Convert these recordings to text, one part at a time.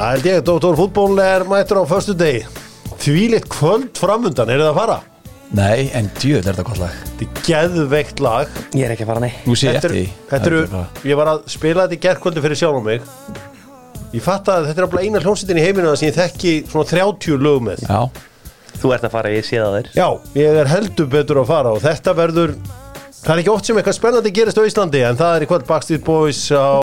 Það held ég, Dóttor fútból er mættur á föstu degi Þvílitt kvöld framundan, er það að fara? Nei, en djöð er þetta gott lag. Þetta er geðveikt lag. Ég er ekki að fara nei. Nú sé eftir því. Þetta eru, er ég var að spila þetta í gerkvöldu fyrir sjálf á mig. Ég fatt að þetta er alveg eina hljómsveitin í heiminu sem ég þekki svona 30 lög með. Já, Þú ert að fara, ég sé það þér. Já, ég er heldur betur að fara og þetta verður Það er ekki oft sem eitthvað spennandi gerist á Íslandi en það er í kvöld Backstreet Boys á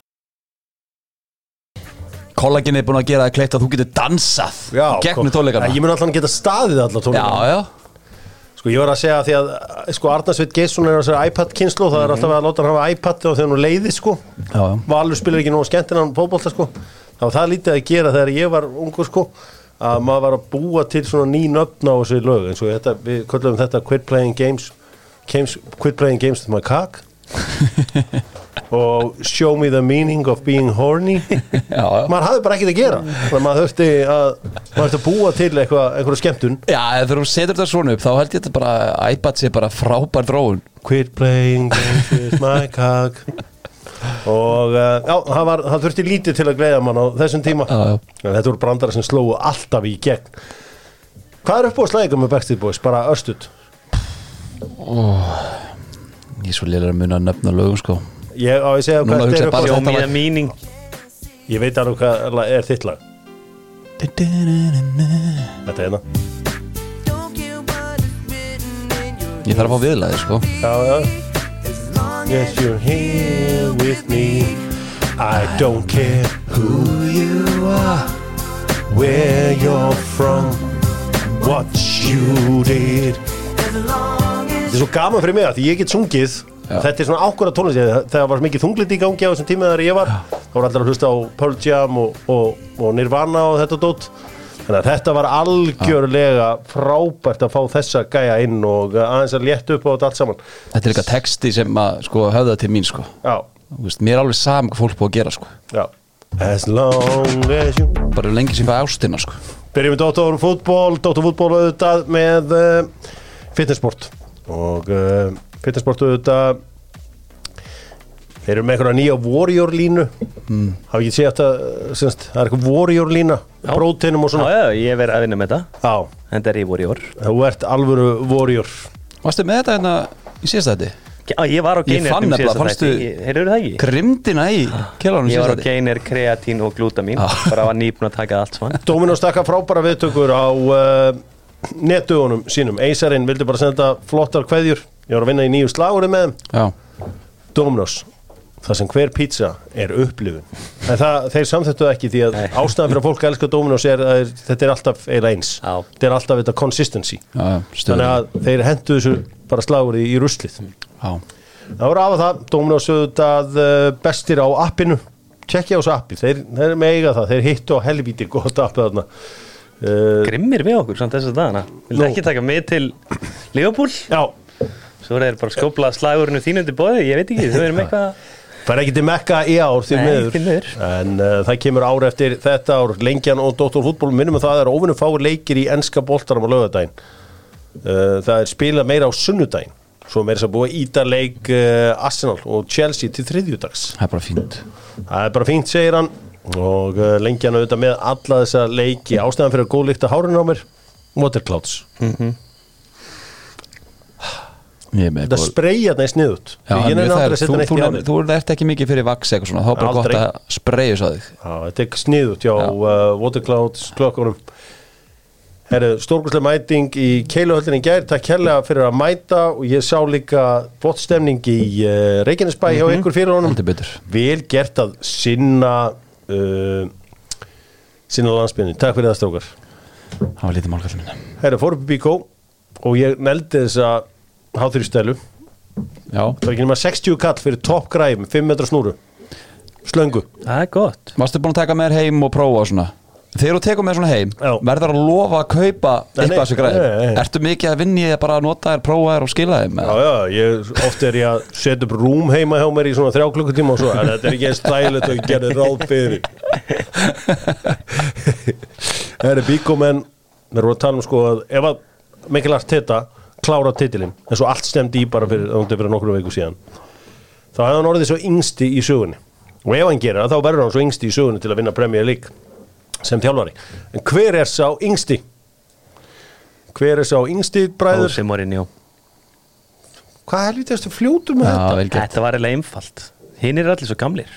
kollagin er búin að gera það kleitt að þú getur dansað Já, Gegnum tónleikana Ég mun allan geta staðið alla Já, tónleikana. Já Sko ég var að segja því að sko Arnarsveit Geisson er á þessari iPad kynslu það er alltaf að láta hann hafa iPad og þegar hann leiði sko. Já, já. Valur spilar ekki nógu skemmtinan fótbolta sko. Þá var það lítið að gera þegar ég var ungur sko að maður var að búa til svona ný nöfn á þessu lög eins og þetta, við köllum þetta Quit Playing Games, games Quit Playing Games with my cock og Show me the meaning of being horny. Maður hafði bara ekkert að gera. Þannig að maður þurfti að maður þurfti að búa til einhverja skemmtun. Já, ef þú setur þetta svona upp þá held ég þetta bara iPad sé bara frábær þróun. Quit playing games with my cock. Og uh, já, það, var, það þurfti lítið til að gleiða mann á þessum tíma. Já, já. þetta voru brandara sem slóu alltaf í gegn. Hvað er upp á slæðingum með Backstreet Boys, bara örstuð Ég er svo lélega að muna að nefna lögum sko ég á að segja Núna hvað hugsa þetta er ég upp á bara Show þetta me lag. the meaning ég veit alveg hvað er þitt lag. Þetta er hérna. Ég þarf að fá viðlaði sko. Já, já. Yes, you're here with me. I don't care who you are Where you're from What you did. Þetta er svo gaman fyrir mig að því ég get sungið. Þetta er svona ákvörða tónlist. Þegar var mikið þunglit í gangi á þessum tíma þegar ég var þá var allir að hlusta á Pearl Jam og, og, og Nirvana og þetta dót. Þannig að þetta var algjörlega frábært að fá þessa gæja inn og aðeins að létta upp á þetta allt saman. Þetta er eitthvað texti sem að sko höfða til mín sko. Veist, Mér er alveg saman hvað fólk búið að gera sko. As long as you Bara lengi sem fæði ástina sko. Byrjum við Dóttor fútból Dóttor fútból auðvitað með uh, fitnessport og uh, fitnessport auðvitað þeir eru með einhverja nýja warrior línu mm. hafa ekki séð þetta semst, það er eitthvað warrior lína Já. próteinum og Já, svona. Já, ég er verið að vinna með þetta Já, Þetta er í ár þú ert alvöru warrior. Varstu með þetta hérna í síðasta þetta? Já, ég var á Ég Gainer fann nefnilega, fannstu- Heyrðu það ekki? Grimdina í kjálunum Ég var á þetta Gainer, kreatín og glútamín. Já. Bara var nýbúin að taka allt saman. Dominos taka frábæra viðtökur á uh, netdögunum sínum. Eisarinn vildi bara senda flottar kveðjur ég var að vinna í nýju slagurinn með þeim. Já, Dominos það sem hver pizza er upplifun. En það, þeir samþettu ekki því að ástæðan fyrir að fólk elskar Dominos er að þetta er alltaf eiginlega eins. Já. þetta er alltaf þetta consistency. Já, já, þannig að þeir hendu þessu bara slagur í, ruslið. Já, það voru af að það, Dominos auðvitað uh, bestir á appinu. Tjekkja á þessu appi, þeir, þeir mega það. Þeir hittu á helvíti gott appi þarna. Uh, Grimmir við okkur samt þess að dagana. Vildu Nú. ekki taka mig til Liverpool? já, Svo er þeir bara skóplað slagurinu þínundi bóði Ég veit ekki, þau erum eitthvað fær ekki til Mekka í ár því miður. en uh, það kemur ár eftir þetta ár lengjan og Dóttor fútból minnum að það er óvinnum fáir leikir í enska boltarum á lögadaginn uh, það er spilað meira á sunnudaginn. Svo meira þess að búa ídarleik uh, Arsenal og Chelsea til þriðjudags. Það er bara fínt. Það er bara fínt segir hann. Og uh, lengjan auðvitað með alla þessa leiki. Ástæðan fyrir að góð líkta hárun á mér Waterclouds. Er með þetta spreyja það í sniðut ég það aldrei að setja þú, neitt í árið þú ert ekki mikið fyrir vaks eitthvað svona, þá er bara gott að spreyja svo þig. Já, þetta er sniðut Já. uh, Waterclouds klokkunum Herru, stórkustlega mæting í Keiluhöldinni gær, takk kærlega fyrir að mæta og ég sá líka flott stemning í uh, Reykjanesbæ hjá ykkur fyrir honum. Vel gert að sinna uh, sinna landsbyrni, takk fyrir það strókar Það var lítið málkall minna Herru, fór upp í Bíkó og ég neldi þessa háþrýstælu Já, það var ekki nema 60 kall fyrir topp græm 5 metra snúru slöngu Það er gott varstu búin að taka með þér heim og prófa og svona Þegar þú tekur með svona heim, Já. verður að lofa að kaupa eitthvað þessu nei. Ertu mikið að vinni að bara nota þér, prófa þér og skila þeim? Já, já, ég, oft er ég að setja upp rúm heima hjá mér í svona þrjá klukkutíma og svo, en þetta er ekki eins stælut og ég gerði ráð fyrir. Það er bíkomenn, við erum að tala um sko að ef að Mikkel Arteta klára titilinn, eins og allt stemdi í bara fyrir, fyrir, nokkru viku síðan, þá hefði hann orðið svo yngsti í sögunni. Og ef hann gerir það, þá verður hann svo yngsti í sögunni til að vinna Premier League. sem þjálfari. En hver er sá yngsti? Hver er sá yngsti bræður? Ósi Mourinho. Hvað helviti erstu fljótur með Já, þetta? Þetta var eiginlega einfalt. Hinn er allir svo gamlir.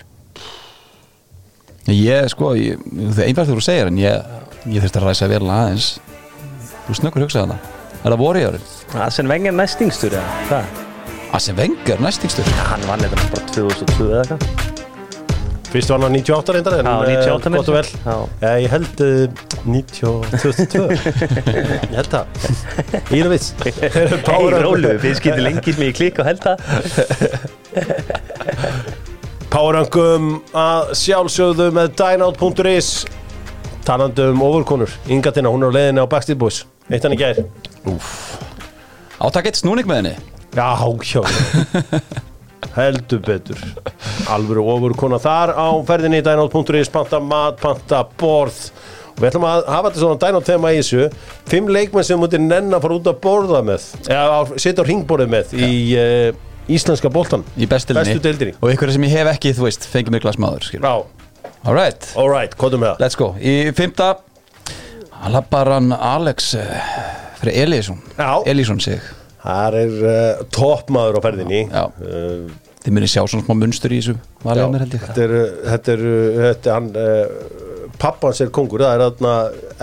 Ég, sko, ég, það er einfalt þegar þú segir en ég, ég þurfti að ræsa vel aðeins. Þú snöggur hugsaði hana Er það voru í árin? Asen Wenger næstingstur eða? Hvað? Asen Wenger, næstingstur Hann vann þetta bara 2002 eða eitthvað fyrst var hann 98 reyndar en Já, eh, 98 gott og vel. Já. Já, ég held uh, 92 ég held það. Ína vits. Hei, rólu, við skýtum lengi sem ég klikk og held það. Párangum að sjálfsögðu með dynout.is talandi um ofurkonur. Ingatina, hún er á leiðinni á Backstreet Boys. Eitt hann í gær Átak eitt snúning með henni? Já, hjá. Heldur betur. Alvöru ofurkona þar á ferðinni dynout.is panta mat, panta borð. Og við ætlum að hafa þetta svona dynout þema í þessu. Fimm leikmenn sem mútið nenn að fara út að borða með eða að setja á ringborðið með í uh, íslenska boltan Í bestilni Bestu deildinni. Og ykkur sem ég hef ekki, þú veist, fengið mér glas maður skilur. Já, Alright, alright, hvað er með það? let's go. Í fymta Labaran Alex uh, Fyrir Elísson Já. Elísson sig. Það er uh, toppmaður á ferðinni. Já. uh, Þið munið sjá svona smá munstur í þessu mér held ég. Þetta er, þetta er, þetta er hann uh, pappans er kongur, það er hérna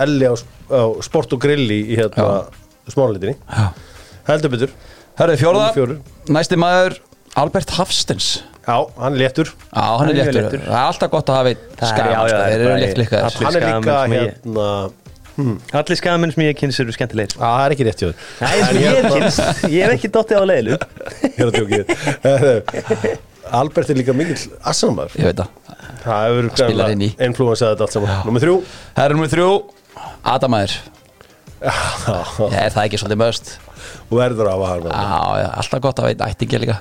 Elli á, á sport og grill í, í hérna smálitinni Já. heldur betur, Hörðu fjóraða Númer fjórir. Næsti maður Albert Hafstens. Já, hann er léttur. Já, hann er er léttur. Það er alltaf gott að hafa einn Það er- skam já, já, sko. það er Þeir eru létt líka hann er líka skamenn hérna Allir skamenn sem ég kynns eru skemmtilegir. Að það er ekki rétt sem ég kynst, ég hef ekki dottið á leilu Ég er að tjókið Albert er líka mikill assanmaður Ég veit það. Það hefur Spilar inn í. influensaði þetta allt saman. Númer þrjú. Herra nummer þrjú Adamæður Ég er það ekki svolítið möst og verður af að já, alltaf gott að veita ættingja líka.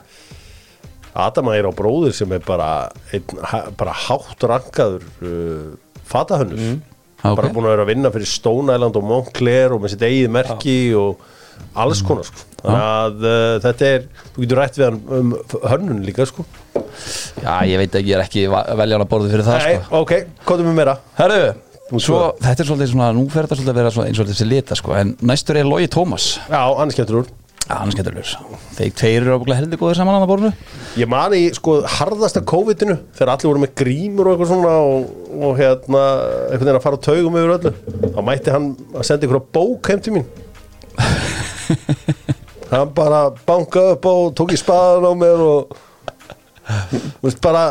Adama er á bróðir sem er bara, einn, bara hátt rankaður uh, fatahönnur mm. Bara búin að vera að vinna fyrir Stone Island og Montclair og með sitt eigið merki og alls konar sko. þannig að uh, þetta er þú getur rætt við hann um hönnun líka sko. Já, ég veit ekki, ég er ekki veljan að borða fyrir það Nei, sko. ok, er með meira? Herru, svo, þetta er svolítið svona, nú fer þetta svolítið að vera eins og þessi lita sko, en næstur er Logi Tómas Já, hann skemmtur úr hann er skemmtilegur. Þeir tveir eru ábygglega heldur góður saman á það borðinu. Ég man í sko harðasta COVID-inu þegar allir voru með grímur og eitthvað svona og, og hérna einhvern veginn að fara á taugum yfir öllu þá mætti hann að senda ykkur bók heim til mín. Hann bara bankaði upp og tók í spaðan á mér og þú veist bara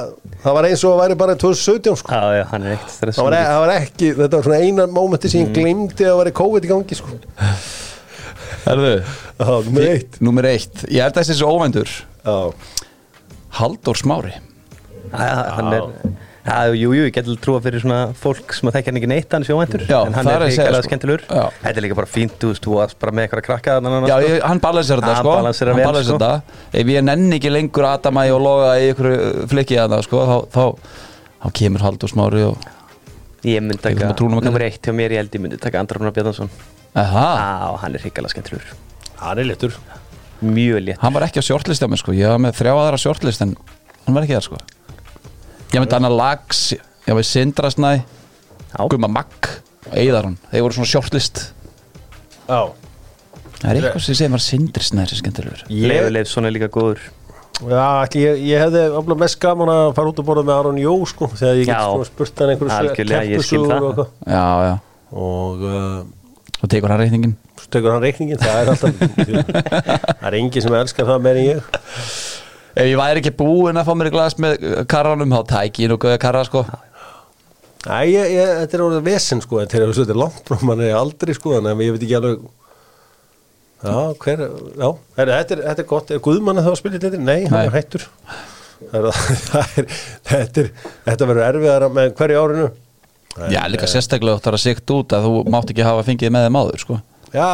það var eins og að væri bara 2017 sko. Já, já, hann er eitt það var, e- það var ekki, þetta var svona eina mómenti sem ég glemdi að væri COVID í gangi sko Herru, Já, nummer eitt. Númer eitt, ég held að þessi svo óvendur Já, Halldór Smári. Hann er Já, jú, jú, ég get alveg trúa fyrir svona fólk sem að þekkja hann ekki neitt hann sjóvæntur Já, en hann það er er að segja, hikalega sko. skemmtilegur. Já. Þetta er líka bara fínt, þú veist, þú varst bara með eitthvað að krakka þarna Já, sko. ég, hann balanserar þetta Hann sko. Hann vel, balanserar sko. þetta. Ef ég nenni ekki lengur Adamæ og loga í ykkur flikki að það sko þá, þá, þá kemur Halldór Smári og Ég myndi taka, nummer eitt hjá mér, ég held ég myndi taka Andra Rúnar Bjarnason Já, hann er hikalega skemmtilegur. Hann er léttur. Mjög létt hann var ekki á shortlist á mig sko. Ég var með þrjá aðra shortlist en hann var ekki þar sko. Ég var með Dana Lags Ég var með Sindra Snæ Já, Guma Magg og Eiðaron Þeir voru svona shortlist. Já. Það er eitthvað sem segir maður Sindri Snæ sem skemmtilegur. Leifur Leifsson er líka góður. Já, ætli, ég, ég hefði ofla mest gaman að fara út að borða með Aron Jó sko, þegar ég get sko spurt hann einhverju það. og eitthvað. Já, já. Og uh, Svo tekur hann reikningin tekur hann reikningin það er alltaf það er engin sem elskar það meir en ég. Ef ég væri ekki búinn að fá mér glas með karranum þá tæki ég nú gauða karra sko. Æ, ég, ég, þetta er orðið vesen sko. En þegar þetta er langt frá mann er aldrei sko að ég veit ekki alveg Já, hver, já, er, þetta, er, þetta er gott. Er Guðmann að það að spila þetta? Nei, hann Nei. er hættur. Það er, það er, þetta, er, þetta verður erfiðara með hverju árinu. En, Já, líka sérstaklega þú þarf að sikt út að þú mátt ekki hafa fengið með þeim áður sko. Já,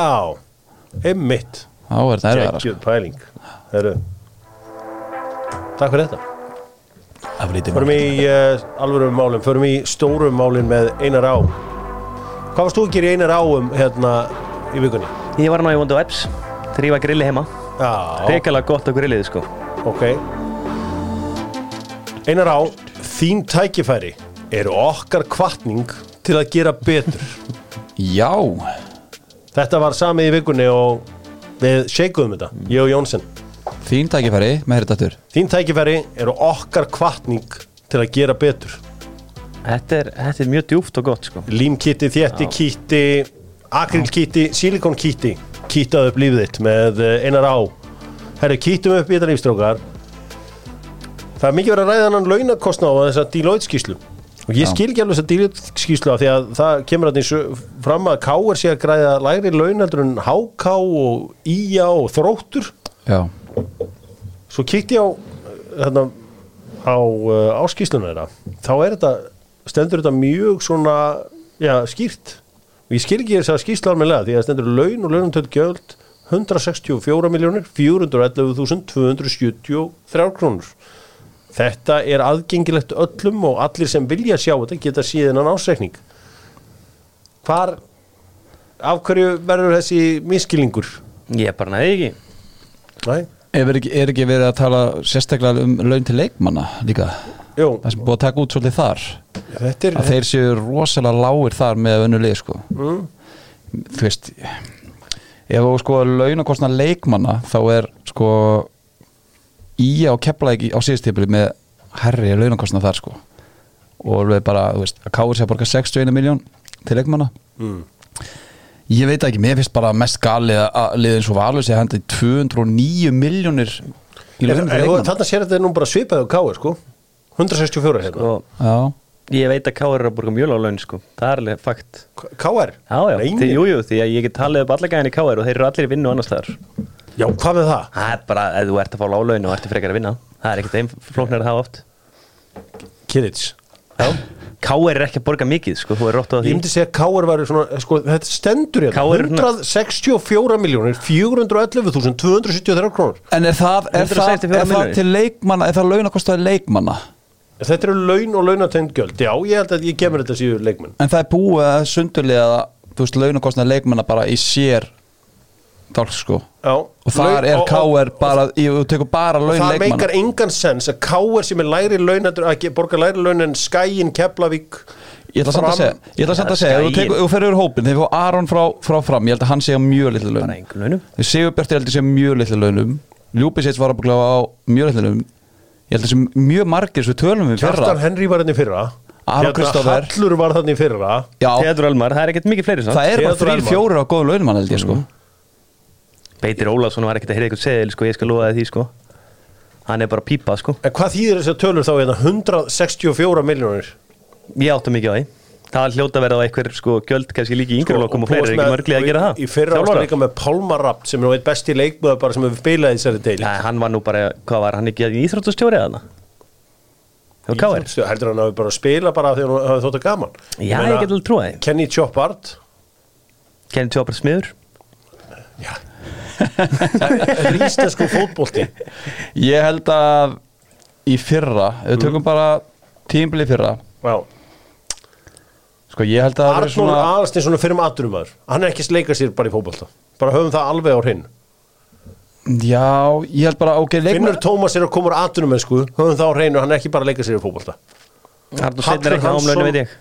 einmitt. Þá er þetta erfiðara sko. Gekkjuð pæling. Heru. Takk fyrir þetta. Það var lítið Förum í uh, alvörum málum Förum í stórum málin með Einar Á. Hvað varst þú að gera í Einar Á um hérna í vikunni? Ég var ná í Wonder Webs Þrýfa grilli heima. Já, Hrikalega gott á grillið, sko. Ok. Einar Á, þín tækifæri eru okkar kvartning til að gera betur. Já, Þetta var samið í vikunni og við shakeum þetta, ég og Jónsson þín tækifæri með hértatur Þín tækifæri eru okkar kvartning til að gera betur. Þetta er, þetta er mjög djúft og gott sko. Límkitti, þétti, kýtti Akrilkitti, silikonkýtti Kýttað upp lífið þitt með eh, einar á. Herri, kýttum upp í þetta lífstrókar Það er mikið verið að ræða hann launakostna á þessa Deloitte skýslu og ég skil ekki alveg Deloitte skýslu af því að það kemur að því fram að K er sé að græða lægri launaldur en HK og IA og þróttur. Já, svo kíkti ég á hérna, á uh, áskýsluna þeirra. Þá er þetta, stendur þetta mjög svona, já, skýrt. Og ég skil ekki þess að skýsla almennilega því að stendur laun og launumtöld gjöld 164 miljónir 411.273 krónur þetta er aðgengilegt öllum og allir sem vilja sjá þetta geta síðan án ásreikning hvar af hverju verður þessi miskilningur? Ég bara næði ekki. Næ, er ekki, er ekki verið að tala sérstaklega um laun til leikmanna líka? Jú, Það sem búið að taka út svolítið þar. Þetta er að þeir séu rosalega lágir þar með önnulegi sko. Mm, þú veist ef þú sko launakostna leikmanna þá er sko í á keplæki á síðustífli með herri launakostna þar sko. Og við bara, þú veist, að káur sér að borga 61 miljón til leikmanna. Mm. ég veit ekki, mér finnst bara mest galið að liðin svo valur sér hendi 209 miljónir í launum til leikmanna. Þarna sér þetta er nú bara svipaði á K.R. sko. 164 hérna. Og Já, ég veit að Káur er að borga mjög lág laun sko. Það er alveg fakt. K.R. Já, já, Nei, því, jú, jú, því að ég get talið upp alla gæðin í Káur og þeir eru allir í vinnu annars staðar Já, hvað með það? Það er bara, ef þú ert að fá lág laun og ert frekar að vinna Það er ekkert einn flóknar að hafa oft. Kiddits Káur er ekki að borga mikið, sko, þú er rótt á Ég því myndi segja að K.R. var svona sko, Þetta stendur hérna. KR er svona- 164 miljónir 411.273 krónur. En er það, er það, 164 er það til leikmanna er það launakostaði leikmanna? Þetta eru laun og launatengd gjöld. Já, ég held að ég kemur þetta síður leikmenn. En það er búið að sundurlega þú veist, launakostnaði leikmanna bara í sér dálk sko. Já. Og þar er KR bara, þú tekur bara Og laun það leikmanna. meikar engan sens að K.R. sem er læri launadur að borga læri laun en Skæin, Keflavík Ég ætla samt að segja, ég ætla samt að segja, ef þú ferur yfir hópin, þegar þú fá Aron frá, frá fram, ég held að hann sé á mjög litlu engum launum. Þegar Sigurbjörn held ég sé á mjög litlu launum, Ljúbisits var að búið á mjög litlu launum, ég held að sé mjög margir svo tölum við fyrra. Kjartan Henry var hann í fyrra. Aron Kristófer. Hallur var hann í fyrra. Já, Theodor Elmar, það er ekkert mikið fleiri það er bara þrýr, fjórir á góðu launum hann held ég sko. Beitir Ólafsson var ekkert að heyra eitthvað segil, sko, ég skal þér því, sko. Hann er bara pípa, sko. En hvað þýðir þess að tölur þá hérna? 164 miljónir Ég átta mikið á því. Það hljóta að vera á einhver, sko, gjöld kannski líki í yngreflokum og fleiri er ekki mörglega að gera það? Í fyrra ástu líka með Pálmar Rapp sem er eitt besti leikmöður bara sem hefur spilað í þessari deil Nei, hann var nú bara, hvað var hann ekki í Íþróttustjóri eða það? Og hvað er? Heldur hann hafi bara að spila bara því hann hafi þótt að gaman. Já, ég get alveg trúið Kenny Choppard. Kenny Tjópar smiður. Þetta er íslensku fótbolti. Ég held að í fyrra, við tökum bara tímbili fyrra, Já. Sko ég held að Arnór svona, Aðalstinsson er fyrir maturumæður Hann er ekki að leika sér bara í fótbolta. Bara höfum það alveg á hrein já, ég held bara, ok, Finnur leikmann, Tómas er að koma úr aturumænsku Höfum það á hreinu, hann er ekki bara að leika sér í fótbolta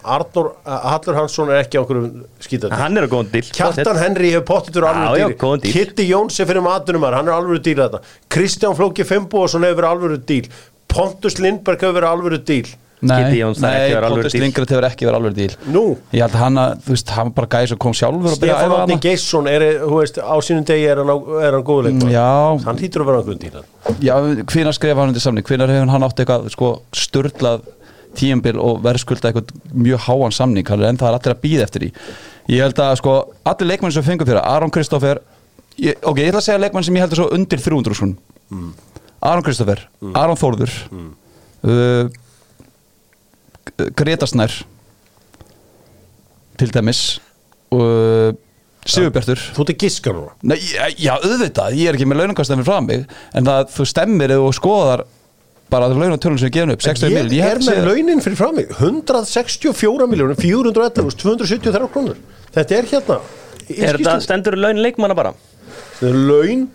Hallur Hansson er ekki á okkur skítandi Hann er á góðan dill Kjartan Henry hefur pottitur Já, alvöru góðan díl. Kitty Jóns er fyrir matunumar, hann er alvöru dýr þetta Kristján Flóki Fimboðsson hefur verið alvöru dýr Pontus Lindberg hefur verið alvöru dýr nei, er nei, alvöru Pontus díl. Lindgren hefur ekki verið alveg díl. Nú, Ég held að hann, að, þú veist, hann bara gæði sem kom sjálfur og byrja að Stefán æfa Átni hana Geisson er, þú veist, á sínum degi er hann, á- er hann góðuleik Mm, Já, Hann hýtur að vera alvöru dýr já, hvenær skrifa hann undir samning? Hvenær hefur hann átt eitthvað sko, störlað tíambil og verðskulda eitthvað mjög háan samning hann er ennþá allir að býða eftir því. Ég held að sko, allir leikmenn sem fengur fyrir Aron Kristoffer ég, ok, ég ætla að segja leikmenn sem ég held að svo undir 300 svona. Aron Kristoffer, Aron Þórður uh, Greta Snær til dæmis og uh, Sigurbjartur. Þú ert núna. Nei, já, auðvitað, ég er ekki með launangastæmi frá mig en það, þú stemmir þú skoðar bara það launatölun sem er gefin upp 60 mil, Ég er með launin fyrir frá mig 164 miljónir, 411 273 krónur. Þetta er hérna Er þetta stendur laun leikmanna bara? Laun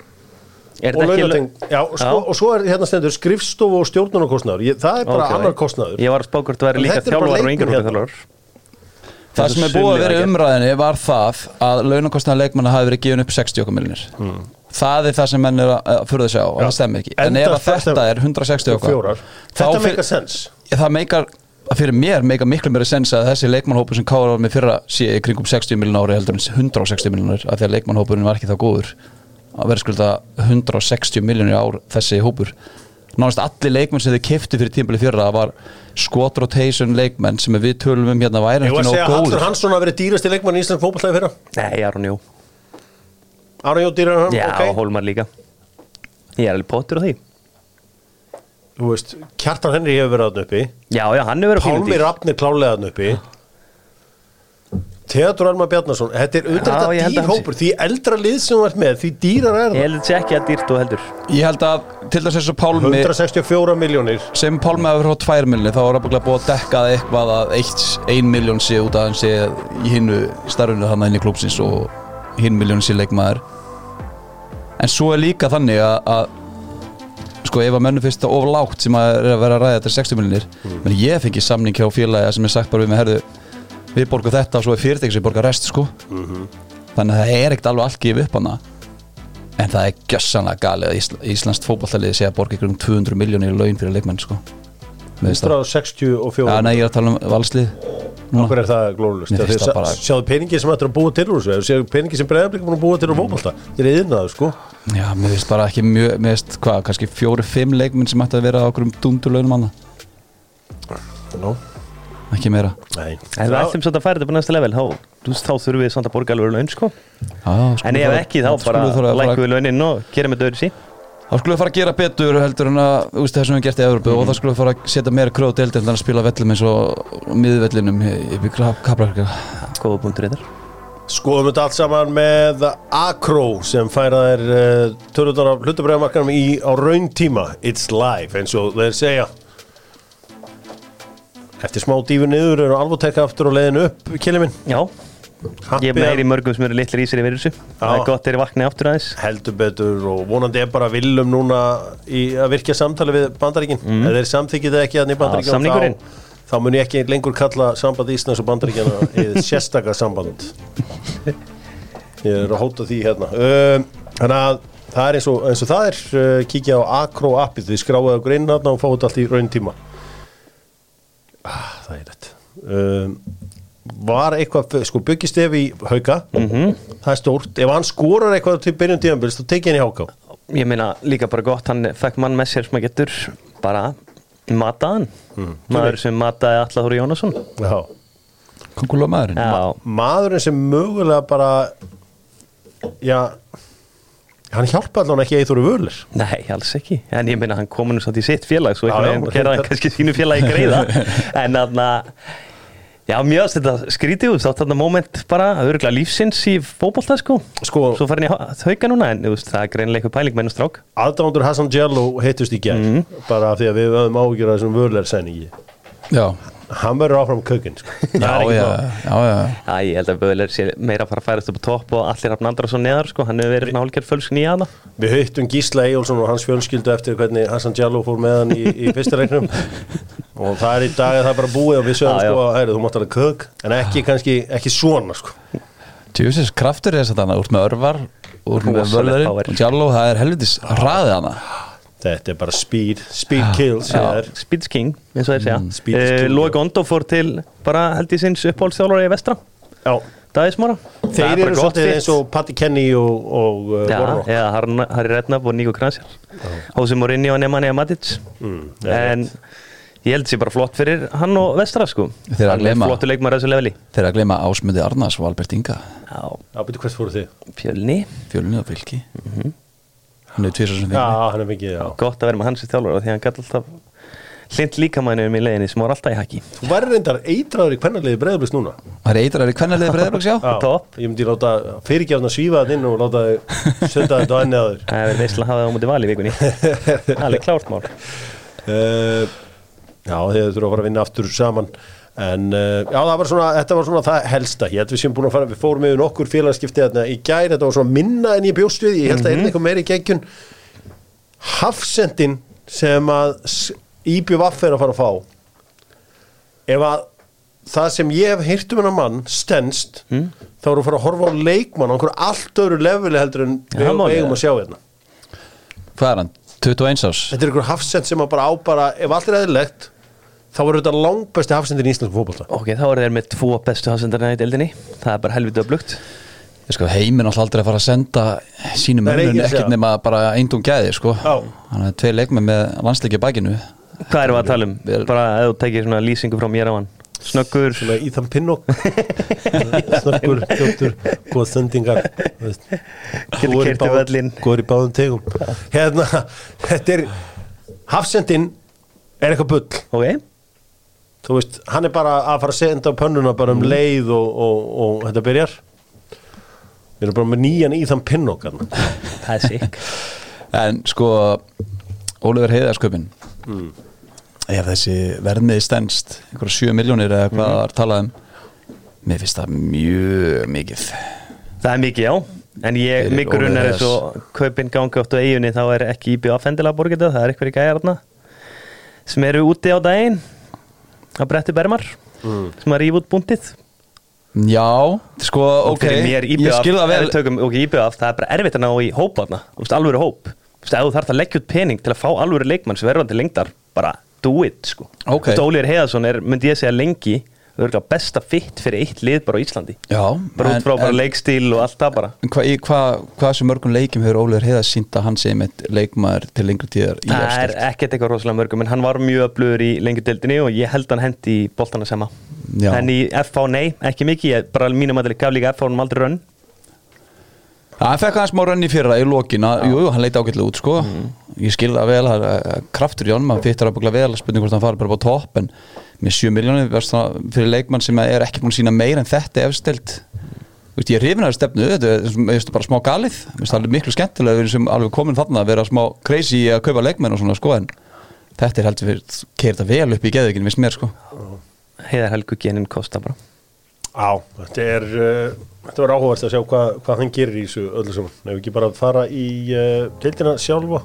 Er og launateng Já, og, sko, og svo er hérna stendur skrifstofu og stjórnunarkostnaður. Það er bara Ok. annar kostnaður. Ég var að spá hvort það væri En líka þjálfar og yngur hérna. Það sem er búið að vera umræðinni var það að launakostnaða leikmanna hafi verið gefin upp 60 okkar miljonir Það er það sem menn er að fyrir þess að og það stemmi ekki. En ef að þetta er 160 okkar Þetta meikar sens. Það meikar að fyrir mér meika miklu meira sens að þessi leikmannhópur sem káður var með fyrra sé í kringum 60 miljonar ári heldur en 160 miljonar af því að leikmannhópurinn var ekki þá góður að vera skulda 160 miljonar ár þessi hópur. Nánast allir leikmenn sem þið keftu fyrir tímbili fyrra var skot rotation leikmenn sem við tölum um hérna væri Ég var ekki að segja að Hallur Hansson hafi verið dýrasti leikmann í Íslands fótballtæði fyrra. Nei, Aron Jó Aron Jó dýrar hann, Já, ok. Hólmar líka. Ég er alveg pottur á því. Þú veist, Kjartan Henry hefur verið aðn uppi. Já, já, hann hefur verið á fínum Pálmi dýr Rafn er klálega aðn uppi. Theodor Almar Bjarnason Þetta er auðvitað ég held þetta að hann dýr hópur Því eldra lið sem þú ert með, því dýrar er Ég það held að þetta sé ekki að dýrt og heldur. Ég held að til þess að þessu Pálmi 164 miljónir sem Pálmi hefur hótt 2 miljonir þá er það búið að dekka það eitthvað að 1 miljón sé út að hann sé í hinnu starfinu þannig inn í klúpsins og hinn miljón sé leikmaður. En svo er líka þannig að, að sko ef að mönnum finnst það of lágt sem að er að vera að ræða þetta 60 miljonir menn ég fengi samning hjá félagi sem er sagt bara við með herðu við borgum þetta og svo er fyrirtæki sem borgar rest sko. Þannig að það er ekkert alveg allt gefið upp hana en það er gjössanlega galið að Ísl Íslands fótballtaliði sé að borga ykkur um 200 miljónir í laun fyrir leikmenn sko 164 Já, nei, ég er að tala um valslið. Okkur er það það bara- Sjáðu peningi sem ættir að búa til úr þessu Sjáðu peningi sem breyðarblik búin að búa til úr fótbolta. Þeir eru yðnaðu sko. Já, mér finnst bara ekki mjög mér finnst, hvað, kannski fjóri-fimm leikmenn sem ætti að vera á okkur um dundurlaunum annað? Nó, ekki meira. Nei. En við ætlum svolítið að færa þetta på næsta level. Þá, þú veist, þá þurfum við samt að borga alveg laun sko. Já, skulum En ef ekki þá bara lækum við launin og gerum þetta öðru sí Þá skulum við fara að gera betur heldur en að það sem við gert í Evropu Mhm. og þá skulum við fara að setja meira kröð til heldur en að spila vellum eins og miðvellinum yfir kaplarkar Góða punktur þetta Skoðum þetta allt saman með Acro sem færa þær uh, tölutar af hlutabræðamarkanum í á raun tíma It's live eins og þeir segja. Eftir smá dífu niður eru alvotekka aftur og leiðin upp kili minn. Já, Happy ég er meiri að- mörgum sem eru litlir í sér yfir þessu. Það er gott þegar ég vakni aftur aðeins. Heldur betur og vonandi er bara viljum núna í að virkja samtali við bandaríkin. Mm. eða þeir samþykja það ekki að í bandaríkin þá, þá mun ég ekki lengur kalla samband Íslands og bandaríkjana eða sérstaka samband. Ég er að hóta því hérna. Um, þannig að það er eins og, eins og það er uh, kíkja á Acro appið. Þið skráðu okkur inn og fáið allt í raun tíma ah, það er rétt. Um, var eitthvað, sko byggist ef í hauka, Mhm. það er stórt. Ef hann skorar eitthvað til byrjun tíðanbils þá tekið hann í háká. Ég meina líka bara gott, hann fekk mann með sér sem að getur bara mataðan Maður sem mataði Allathóri Jónasson. Já. Kongulega maðurinn Já, maðurinn sem mögulega bara já hann hjálpa allan ekki eru vörlir Nei, alls ekki, en ég meina hann kom nú satt í sitt félag svo veginn það- gerði hann kannski sínu félagi greiða. En þarna Já, mjög þetta skrítið út, þátt þarna moment bara, örgulega lífsins í fótbolta sko. Sko- Svo farin ég hauka núna, en veist, það er greinlega eitthvað pæling með hennar strák. Aðdándur Hassan Jello heitust í gerð Mhm. bara af því að við höfum ágjörð þessum vörlir sæningi. Já, hann verður áfram kökinn sko. Já, já, já, já. Ég held að Böðler sé meira að fara að færast upp á topp og allir hafna andra svo neðar sko, hann hefur verið svona hálfgerð fölskin í aða við höftum Gísla Eyjólfsson og hans fjölskyldu eftir hvernig Hassan Jello fór með hann í, í fyrsta reiknum og það er í dag að það er bara búið og við sögum sko að heyri, þú mátt alveg kök en ekki kannski, ekki svona sko. Tjóðsins kraftur er þess að þannig úr með örvar úr með power. og Jalló, það er helvitis hraðið hana þetta er bara speed, speed kills Já. Speeds King, eins og þeir segja. Mm, Speed uh, king, Lói já. Gondo fór til bara held í sinns uppáhaldsþjálfara í vestra. Já, þeir eru svolítið eins og Patti Kenny og, og uh, Já, Warnock eða Harry- Harry Redknapp og Nico Kransjar Hósi Morinni og Nemanja Matic. Mm, En ég held sér bara flott fyrir hann og vestra sko. Þeir að er leveli. Þeir að gleyma ásmöndi Arnars og Albert Inga. Já, Já, betur hvert fóru þið? fjölni. Fjölunni og fylki Hann er tvisar sem er já. Gott að vera með hans í þjálfara því hann gæti alltaf hlind líkamæðinu um í leiðinni sem var alltaf í haki. Þú væri reyndar eitraður í kvennarliði breyðablist núna. Það er eitrar í kvennarliði breyðarbloks, já. Topp. Ég myndi láta fyrirgjafna svífa það inn og láta þau sönda þetta á enni aður Það er veistlega að hafa það á múti vali í vikunni. Alveg klárt mál. Uh, Já, þeir þurfa að fara að vinna aftur saman En uh, já, var svona, þetta var svona það helsta. Ég held við séum búin að fara, við fórum yfir nokkur félagskipti þarna í gær, þetta var svona minna en ég bjóst við Ég held að er eitthvað meiri geggjun. Hafsendin sem að IBVF er að fara að fá. Ef að það sem ég hef heyrt um hennar mann stendst, þá erum við að fara að horfa á leikmann á einhverju allt öðru leveli heldur en Já, við það má eigum ég. að sjá hérna. Hvað er hann? 21 árs? Þetta er einhver hafsend sem að bara á bara ef allt er eðlilegt þá verður þetta langbæsti hafsendin í Íslandsku fótbolta. Ok, þá er þeir með tvo bestu hafsendarna í deildinni. Það er bara helviti öflugt. Ég sko, heiminn alltaf aldrei að fara að senda sínum ekki ekkert nema bara eindum gæði, sko. Já. Þannig að tvei leikmenn með landsleiki bakinu. Hvað erum við að tala um? Bara ef þú tekir svona lýsingu frá mér á hann. Snöggur. Svona í þann pinnok Snöggur, fljóttur, góð sendingar Góður í báðum- völlinn. Góður í báðum tegum. Hérna, þetta er Hafsendin er eitthvað bull. Ok, Þú veist, hann er bara að fara að senda á pönnuna bara um leið og, og, og þetta byrjar. Við erum bara með nýjan í þann pinnok þarna. það er sikk En sko, Ólefur Heiðarsköpin. Mm. Ef þessi verðmiði stendst einhverja 7 miljónir eða hvað það er talað um Mér finnst það mjög mikið. Það er mikið, já. En ég, er Óli eins og kaupin gangi átt á eiginni þá er ekki IBF endilega borgið það, það er eitthvað í gæjarna sem eru úti á daginn að bretti bermar sem að rífa út búntið. Já, sko, ok. Ég IBF, skil það ef vel tökum ok, IBF, það er bara erfitt að ná í hóparna alvöru hóp, Þú veist, ef þú þarf að leggja út pening til að fá alvöru leikmann sem verður til lengdar bara do it, sko. Ok. Þú veist, Ólíður Heiðarsson er, myndi ég segja lengi örugglega besta fitt fyrir eitt lið bara á Íslandi. Já, bara út frá bara leikstíl og allt það bara. Hvað hva, hva sem mörgum leikjum hefur Ólefur Heiðars sínt að hann sé með leikmaður til lengri tíðar í Það er ekkert eitthvað rosalega mörgum en hann var mjög öflugur í lengjudeldinni og ég held hann hendi í boltana sema Já. en í FH nei, ekki mikið. Ég bara mínum að það gaf líka FH hann aldrei rönn. Hann fekk aðeins smá rönn í fyrra í lokin að, jú, jú, hann leiti ágætlega út, sko. Ég skil það vel, það eh, kraftur í honum hann að búkla vel, spurning hvort hann fari bara á topp en með 7 miljónir fyrir leikmann sem er ekki búin að sína meir en þetta efstild. Þú veist, ég er hrifin að stefnu, þetta er bara smá galið. Það alveg miklu skemmtilega við sem alveg komin þarna að vera smá crazy að kaupa leikmenn og svona, sko en þetta er heldur fyrir, keir þetta vel upp í geðvikinu, finnst mér, sko. Heiðar helgu genin kosta bara. Já, þetta er uh, þetta var áhugavert að sjá hvað, hvað hann gerir í þessu öllu saman. Ef við ekki bara fara í uh, deildina sjálfa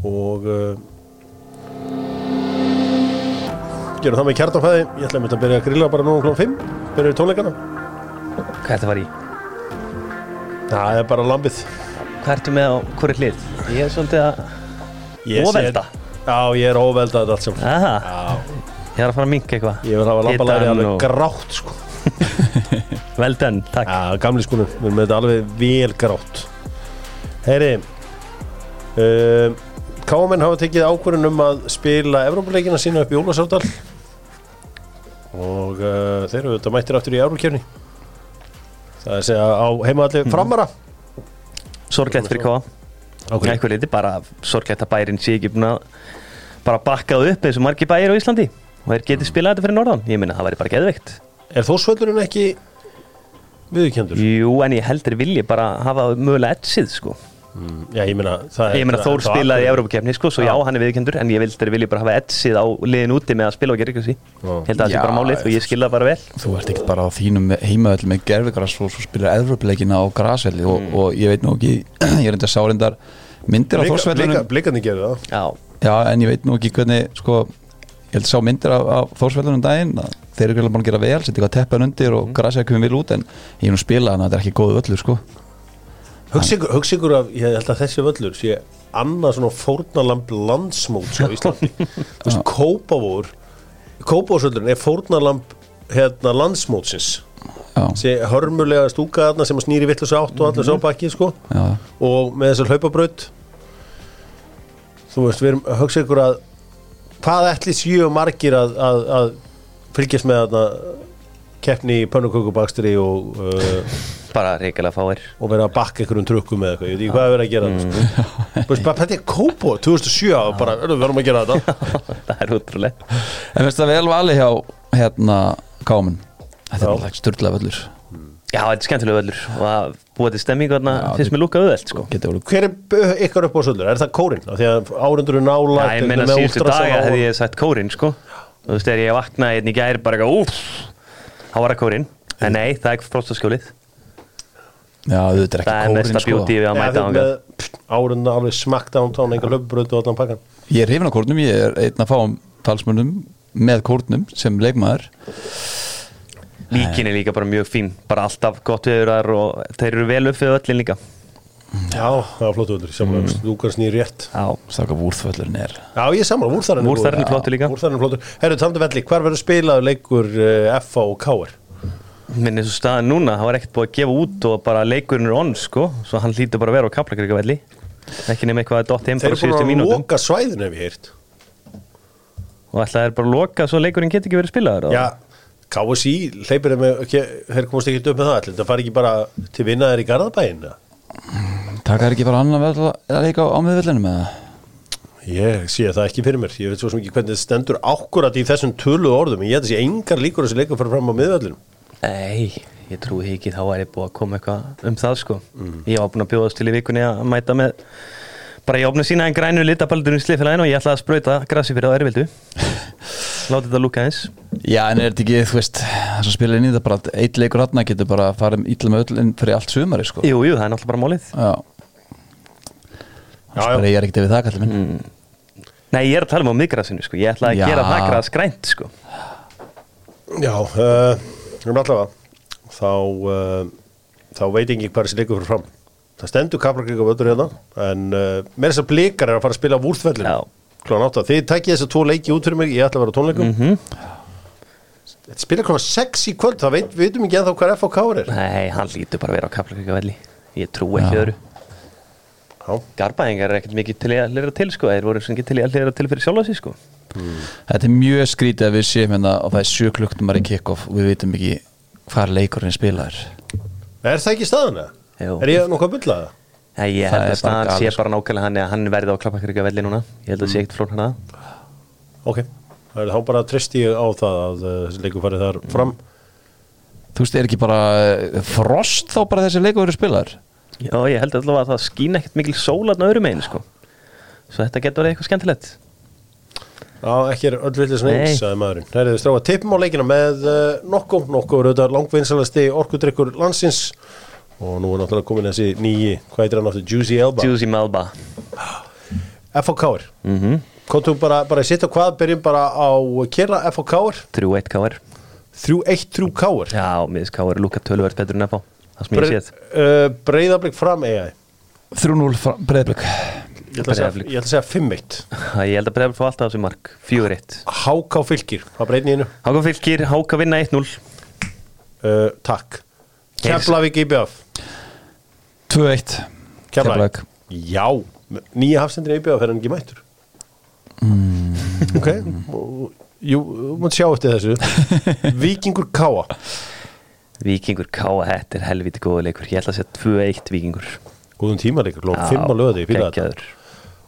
og uh, gerum það með kjartanfæði ég ætla að mynda að byrja að grilla bara núna klón 5 byrja tónleikana. Hvað þetta var í? Það er bara lambið. Hvað ertu með á hverju hlið? Ég er svolítið að Ég Óvelda? Já, ég er óvelda þetta allt saman. Ég er að fara að minka eitthvað. Ég vil hafa lambalæri alveg og- grátt sko. Well done, takk. Já, gamli skunum, við erum með þetta alveg vel grátt. Heyri um, Káamenn hafa tekið ákvörðun um að spila Evrópuleikina sína upp í Ólasárdal og uh, þeir eru þetta mættir aftur í Eurókjörni það er að segja á heimaðalli framara. Sorglegt fyrir hvað Ákveð. Eitthvað liti bara sorglegt að bærin sé ekki búin að bara bakkað upp eins og margir bæir á Íslandi. Og þeir geti spilað þetta fyrir norðan. Ég minna það væri bara geðveikt. Er þósvöldurinn ekki viðurkendur? Jú, en ég heldur vilji bara hafa mögulega etsið sko Já, ég meina það er- Ég meina Þór það er spilaði í. Evrópukefni sko, svo já, hann er viðkendur en ég vil þeir vilji bara hafa etsið á liðin úti með að spila og gera ykkur sí. Held að það sé Já, bara málið og ég skilða bara vel. Þú ert ekkert bara á þínum heimavöld með gerfigras og svo spilar eðrupleikina á grasvelli og, og ég veit nú ekki ég er enda sá reyndar myndir á Blika- Þórsvellunum blika- Blikarnir gerðu það. Já, Já, en ég veit nú ekki hvernig sko, ég held að sá myndir á, á Þórsvellunum daginn að þeir eru ekki búin að gera vel setja eitthvað teppan undir og grasið komið vil út en ég er nú spilað hann að þetta er ekki góðu öllu sko. Hugsa ykkur, að ég held að þessi völlur sé annað svona fórnalamb landsmóts á Íslandi. Þú veist, Kópavór Kópavórsvöllurinn er fórnalamb hérna landsmótsins. Já, sé hörmulega stúka þarna sem að snýri vittlust átt og allir sá bakki sko. Já, og með þessar hlaupabraut. Þú veist, við erum hugsa ykkur að hvað ætli séu margir að, að, að fylgjast með þarna keppni í pönnukökubakstri og, uh, bara reyngilega fáir. og vera að bakka einhverjum trukkum eða eitthvað, ég veit ekki hvað er verið að gera mm. þú veist, bara þetta er Kópo 2007 og bara, "Heyrðu, við verðum að gera þetta. Það er útrúlega en finnst það vel vali hjá hérna Káman Þetta er bara störtlega völlur. Já, þetta er skemmtilega völlur. Og að búa þarna Já, finnst mér lúka auðvelt sko. hver er ykkar upp á söllur, er það kórin? af því að árundur er nála Já, ég meina síðustu daga hefði ég sagt kórin sko. Þú veist, þegar ég vaknaði hérna í gær bara úff þá var það kórin En nei, það er ekki frostaskjólið. Já, þetta er Það er ekki mesta kórin sko. bjúti við að mæta á með árunna alveg smakt ántán einhver hlöpubraut og allan pakkan. Ég er hrifin á kórnum, ég er einn að fá talsmönnum með kórnum sem leikmaður. Víkin er líka bara mjög fín Bara alltaf gott viður og þeir eru vel uppið öllin líka Já, það var flottu völdur, samanlega, mm. kannski nýr rétt. Já, Staka vúrþvöllurinn er Já, ég er samanlega, Vúrþarinn Vúrþarinn er flottur líka. Vúrþarinn er flottur. Herru, talandi velli, hvar verður spilaður leikur uh, FA og KR? minn eins og staðan núna Það var ekkert búið að gefa út og bara leikurinn er onn sko. Svo hann lítur bara að vera á kaplakrika velli. Ekki nema eitthvað að dotti heim Þeir bara eru síðustu mínútum. loka svæðinu ef ég heyrt. Og alltaf er bara að loka svo leikurinn geti ekki verið spilaður og- Já, KSI hleypir þeim þeir komast ekki upp með það allir, það fari ekki bara til vinnaðir í Garðabæin Taka er ekki bara annan völl að leika á miðvöllinu með það Ég sé það ekki fyrir mér, ég veit svo sem ekki hvernig þetta stendur ákkurat í þessum tölu orðum. Ég held að sé engar líkur að þessi leikur fara fram á miðvöllinu Nei, ég trúi ekki. Þá er ég búið að koma eitthvað um það sko. Ég var búin að bjóðast til í vikunni að mæta með bara ég opna sína en grænu litabaldurinn í slifilaginu og ég ætlaði að sprauta grassi fyrir það ervildu Láti þetta lúka eins Já, en er þetta ekki, þú veist, það sem spilar inn í það bara að eitt leikur hann getur bara farið ítla með öll inn fyrir allt sumari, sko. Jú, jú, það er náttúrulega bara málið. Já. Já, já. Það er ekkert við það, kallið minn. Nei, ég er að tala um á miðgrassinu sko. Ég ætlaði Já. að gera það græs grænt sko. Já, uh, um allavega þá, uh, þá veit ekki hvað þessi leikur fyrir fram. Það stendur kaplakríka völdur hérna en uh, með þess að blikar er að fara að spila vúrþvellin Já. Klóðan átta, þið tækið þess að tvo leiki út fyrir mig ég ætla að vera á tónleikum. Mm þetta spila klóðan 6 í kvöld það veit, við veitum ekki ennþá hvað FK er. Nei, hann lítur bara að vera á kaplakrika velli Ég trú ekki Já. öðru. Garbaðingar er ekkert mikið til að lera til sko. Þeir voru sem ekki til að lera til fyrir sjálfa sig sko. Þetta er mjög skrítið að við séum hérna og það er sjö klukktumar í kick-off og við veitum ekki hvar leikurinn spilaður. Er það ekki staðan eða? Jú. Er ég nokkuð að bylla það? Nei, ég Það held að staðan sé sko. bara nákvæmlega hann að hann verði á klappakirkja velli núna Ég held að sé ekkert flókn hana Ok, það er þá bara treyst ég á það að uh, þessi leikur farið þar fram Þú veist, er ekki bara eh, frost þá bara þessi leikur verið spilaður Já, ég held allavega að það skýn ekkert mikil sólarn öðrum einn sko Svo þetta getur verið eitthvað skemmtilegt Já, ekki er öll villis neins, Nei. sagði maðurinn. Það er þið stráfa tippum á leikina með uh, Nokko. Nokko er auðvitað langvinnsalasti orkudrykkur landsins og nú er náttúrulega komin þessi nýji, hvað heitir hann áttu, Juicy Elba. Juicy Melba FHK-er. mm -hmm. Kontum bara, bara að sitta hvað, byrjum bara á kera FHK-er. 3-1 KR 3-1-3 K-er. Já, miðs KR lúka töluvert betur en FH Það sem ég séð Uh, Breiðablík fram AI. 3-0 breiðblik Ég ætla að segja, Breiðablik. ég ætla að segja 5-1. Ég held að bregða fá alltaf þessu mark 4-1 HK fylgir, það breytni í einu. Háka fylgir, Háka vinna 1-0 Uh, takk. Keflavík IBF. 2-1 Keflavík. Já, nýja hafsendur IBF er hann ekki mættur. Ok, og- jú, þú mátt sjá eftir þessu. Víkingur Káa. Vikingur K.A. Þetta er helviti góða leikur Ég ætla að segja 2-1 Vikingur Góðum tímaleikur, klóðum 5 á löði.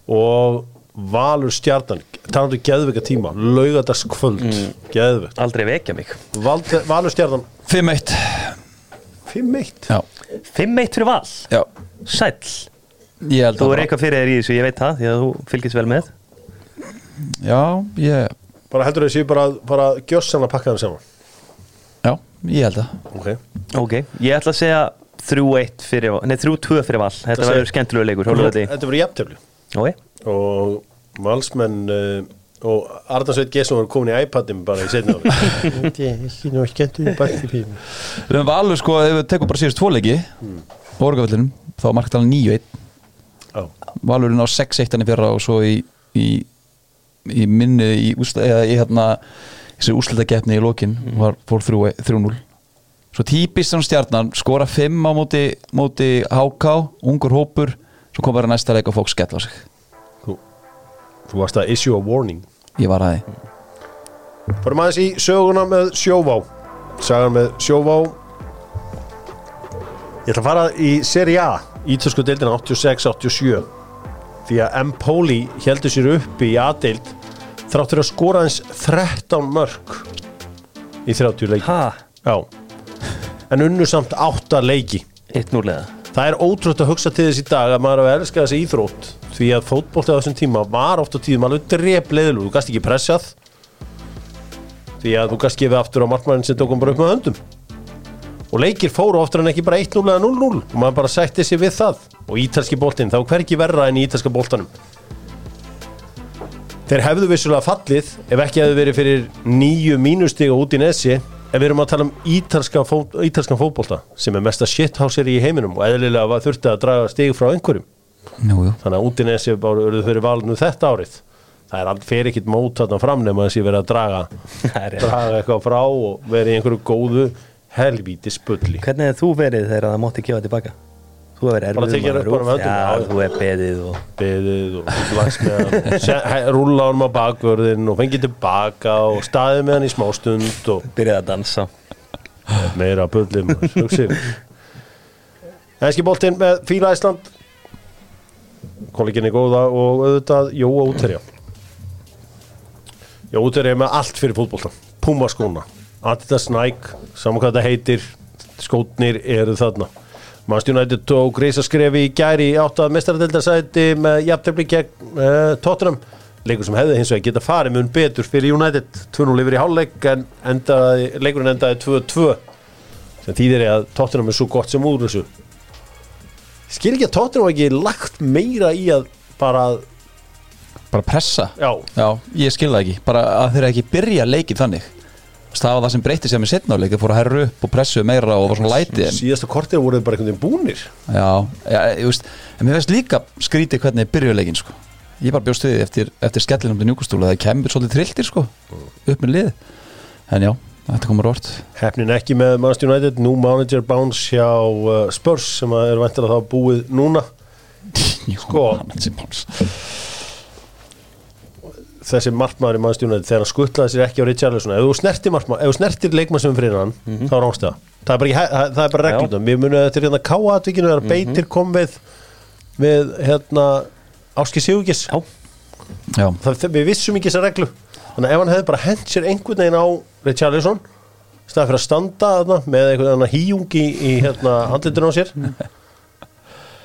Og Valur Stjarnan, talandu geðvika tíma, laugadagskvöld, mm. geðvik. Aldrei vekja mig Val- Valur Stjarnan, 5-1 5-1. Já, 5-1 fyrir val. Já. Sæll. Ég held Þú er eitthvað fyrir þér í þessu, ég veit það Því að þú fylgist vel með. Já, ég Bara heldur þessi bara, bara gjössan að pakka þeim saman. Já, ég held að. Ok. Ok, ég ætla að segja 3-1 fyrir Nei, 3-2 fyrir val. Þetta verður skemmtilegu leikur, hóluðu þetta Þetta verður jafntefli. Ok, og valsmenn uh, og Arnarsveit Gesson var komin í iPadin bara í setna ári Þetta er ekki nú skemmtu bætti fyrir mig Við höfum valur sko, ef við tekum bara síðust tvo leiki mm. Borgavöllinum, þá var marktalan 9-1 Já, Valurinn á 6-1 hann í fyrra og svo í, í, í minni í, eða í hérna þessi úslitakeppni í lokin var fór 3 3-0 svo típist hann stjarnan skora 5 á móti, móti HK ungur hópur, svo kom bara næsta leik og fólk skella sig. Þú, þú varst að issue a warning ég var að því. Förum aðeins í söguna með Sjóvá. Sagan með Sjóvá. Ég ætla að fara í Serie A Ítalsku deildina 86-87 Því að Empoli heldur sér uppi í A-deild Þráttur að skora eins 13 mörg Í 30 leiki. Ha, Já. En unnu samt 8 leiki. 1-0 eða? Það er ótrútt að hugsa til þess í dag að maður er að elska þessi íþrótt því að fótbolti á þessum tíma var oft á tíðum alveg drep leðilú, þú gast ekki pressað. Því að þú gast gefið aftur á markmannin sem tókum bara upp með höndum. Og leikir fóru oftar en ekki bara 1-0 eða 0-0 og maður bara sætti sig við það. Og ítalski boltinn, þá hverki verra en í ítalska boltanum. Þeir hefðu vissulega fallið ef ekki hefðu verið fyrir nýju mínustiga út í nesi ef við erum að tala um ítalska fó, ítalskan fótbolta sem er mesta shithouser í heiminum og eðlilega þurfti að draga stig frá einhverjum Jú, jú. þannig að bara eruð fyrir valinu þetta árið það er allt fyrir ekkit mót þarna fram nema verið að draga Það er rétt. draga eitthvað frá og verið í einhverju góðu helvíti spulli Hvernig hefur þú verið þegar það mátti gefa tilbaka? Þú verið tekið erfið með höndum, já, þú hefur beðið og beðið og rúlla honum á bakvörðin og fengið tilbaka og staðið með hann í smástund og byrjaði að dansa meira bullum Enski boltinn með Fíla Ísland kolleginni góða og auðvitað Jóa útherja. Jóa útherja er með allt fyrir fútbolta Puma skóna, Adidas Nike saman hvað þetta heitir skótnir eru þarna. Manchester United tók reisaskref í gæri í áttað mestaradildasæti með jafntefni gegn uh, Tottenham. Leikur sem hefði hins vegar geta farið mun betur fyrir United. 2-0 yfir í hálfleik en endaði, leikurinn endaði 2-2 sem þýðir ég að Tottenham er svo gott sem úr þessu skil ekki að Tottenham hafi ekki lagt meira í að bara Bara pressa? Já, Já, ég skil það ekki. Bara að þeir ekki byrja leikið þannig. Það var það sem breytti sér með setna á leik Þeir fóru að herra upp og pressu meira og var svona lætið síðasta kortir voru þeir bara einhvern veginn búnir. Já, já, ég veist En mér veist líka skrítið hvernig byrjuðu leikin sko. Ég bara við því eftir, eftir skellinum til njúkustúla Það kemur svolítið trilltir sko Upp með lið En já, þetta komur orð hefnin ekki með Manchester United. Nú manager bounce hjá uh, Spurs sem að er að það búið núna. Sko. þessi markmaður í Manchester United þegar hann skuttlaði sér ekki á Richarlison ef þú snertir markmaður, ef þú snertir leikmann sem er fyrir hann þá er ástæða, það er bara, það er bara reglundum, við munum þetta er hérna káatvikinu þegar beitir kom við við hérna Áski Sigurgis Já, Já, það, við vissum ekki þessa reglu þannig að ef hann hefði bara hent sér einhvern veginn á Richarlison staðið fyrir að standa þarna, með einhvern veginn híjung í, í hérna, handlitur á sér.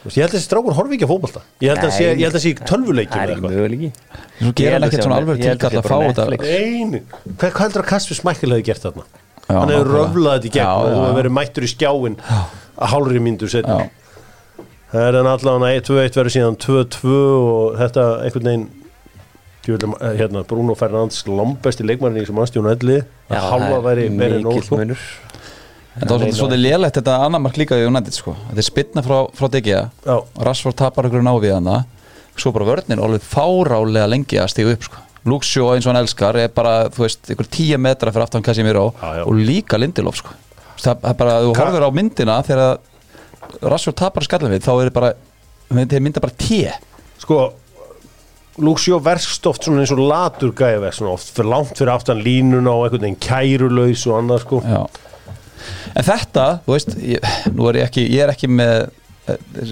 Þú veist, ég held að þessi strákur horfi ekki að fótbolta. Ég held að sé, ég held að sé tölvuleikjum það er eða ekki eitthvað. möguleiki. Hann að ekkert sé svona hann- alveg tilkall sé að fá þetta. Hvað, heldur að Kasper Smækkel hefði gert þarna? Já, hann hefur nákvæmlega. röflað þetta í gegn og þú hefur verið mættur í skjáin að hálfri mínútur setni Já. það er en allavega 1-2-1 verður síðan 2-2 og þetta einhvern veginn djúvilega, eh, hérna, Bruno Fernandes lombesti leikmannin í sem aðstjónu elli að halva væri mikill sko. munur. En það var svolítið, lélegt þetta annar mark líka í United sko. Þetta er spilna frá, frá DG Já. Rashford tapar ykkur ná við hana. Svo bara vörnir alveg fárálega lengi að stíga upp sko. Luxjó eins og hann elskar er bara, þú veist, ykkur tíu metra fyrir aftan já. og líka Lindelof sko. Það það er bara, þú horfir á myndina þegar Rashford tapar skallin við þá er bara, þeir mynda bara T sko Luxjó verst oft svona eins og latur gæði svona oft fyrir langt fyrir aftan línuna og einhvern veginn kærulaus og annað sko Já. En þetta, þú veist, ég, nú er ég ekki, ég er ekki með,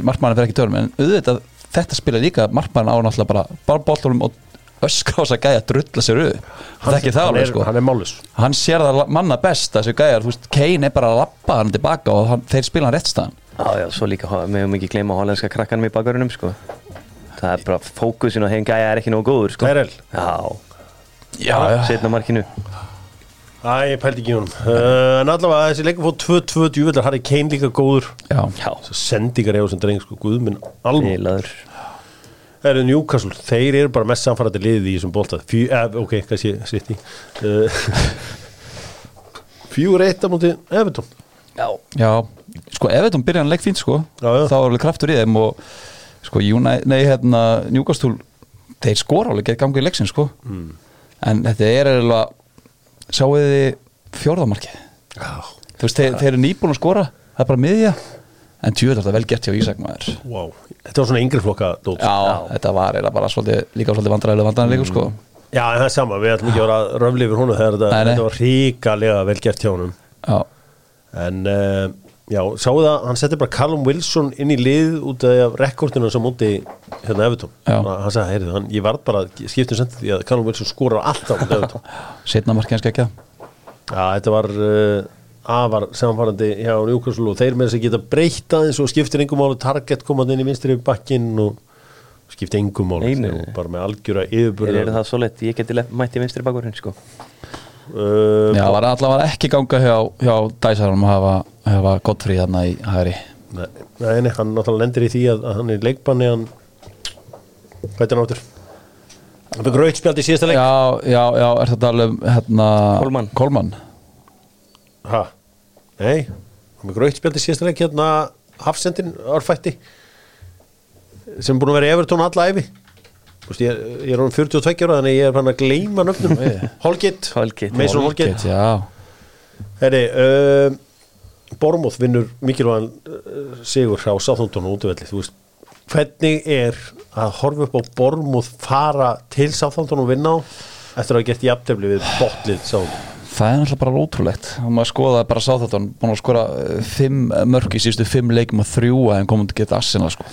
markmannin fyrir ekki törnum, en auðvitað þetta spila líka, markmannin á náttúrulega bara, bara bóltunum og öskra á þess að gæja drulla sér upp. Það er ekki það alveg, sko. hann er málus Hann sér það manna best, þessi gæjar, þú veist, Kane er bara að lappa hann tilbaka og hann, þeir spila hann rétt staðan. Já, já, svo líka, við höfum ekki gleyma hollenska krakkanum í bakverðunum, sko Það er bara, fókusin á þeim gæja er ekki nógu góður, sko. Tyrell. Já, Já, já. setna markinu. Æ, ég pældi ekki honum. Uh, En allavega þessi leikur fór 2-2 djúvillar Harry Kane líka góður. Já, Já, Svo sendingar á sem dreng sko Guðminn alveg heilaður Það eru Newcastle Þeir eru bara mest samfærandi liðið í þessum bolta. Fjú, eh, Ok, kannski sitt í uh, Fjögur eitt á múti Everton. Já, já, sko, ef þetta byrja hann leik fínt, sko, Já, já. þá er alveg kraftur í þeim og, sko, Júna, nei, hérna, Newcastle, þeir skora alveg gett gangið leiksin, sko. mm. en þetta er eiginlega sjáu þið fjórðamarkið Já, þú veist, þeir, þeir eru nýbúin að skora það er bara miðja. En tjóður þetta vel gert hjá Ísak maður. Wow Þetta var svona yngri flokka dót. Já, þetta var eiginlega bara svolítið, líka svolítið vandræðilega vandræðilega sko. Já, en það er sama Við ætlum ekki að vera röfli yfir honum Þegar þetta, þetta var ríkalega vel gert hjá honum. Já, En uh, já, sáu það Hann setti bara Callum Wilson inn í lið Út af rekordinu sem múti Hérna Everton. Já. Hann sagði, heyrðu, hann, ég varð bara Skiptum sendið því að Callum Wilson skorar alltaf Út af Everton. Setna hans ekki Já, þetta var uh, afar samfarandi hjá Newcastle og þeir með þess að geta breyta eins og skiptir engum máli target komað inn í vinstri bakkinn og skiptir engum nei. og bara með algjöra þeir eru yfirbörða það svo lett Ég geti le- mætt í vinstri bakverðin, sko uh, já, var allavega ekki ganga hjá, hjá Dæsarum að hafa, hafa gott frí þarna í hægri. Nei, nei, hann náttúrulega lendir í því að, að hann er leikbanni hann hvað er hann áttur? Hann fyrir rautspjald í síðasta leik. Já, já, já, er þetta alveg hérna, Kolman. Kolman ha, nei með gröðspjaldi síðast leik hérna Hafsendin Örfætti sem búin að vera í Evertón alla æfi Þú veist, ég, ég er hann 42 ára þannig ég er hann að gleyma nöfnum. Holgate. Mason Já, Heri, uh, Bormóð vinnur mikilvægan uh, sigur á Sáþóntón og útvelli þú veist, hvernig er að horfa upp á Bormóð fara til Sáþóntón og vinna á eftir að hafa gert jafntefli við botlið Sáþóntón það er náttúrulega bara ótrúlegt. Og maður skoða bara sá þetta búin að skora eh, fimm mörg í síðustu fimm leikum og þrjú að þeim komum til að geta Arsenal sko.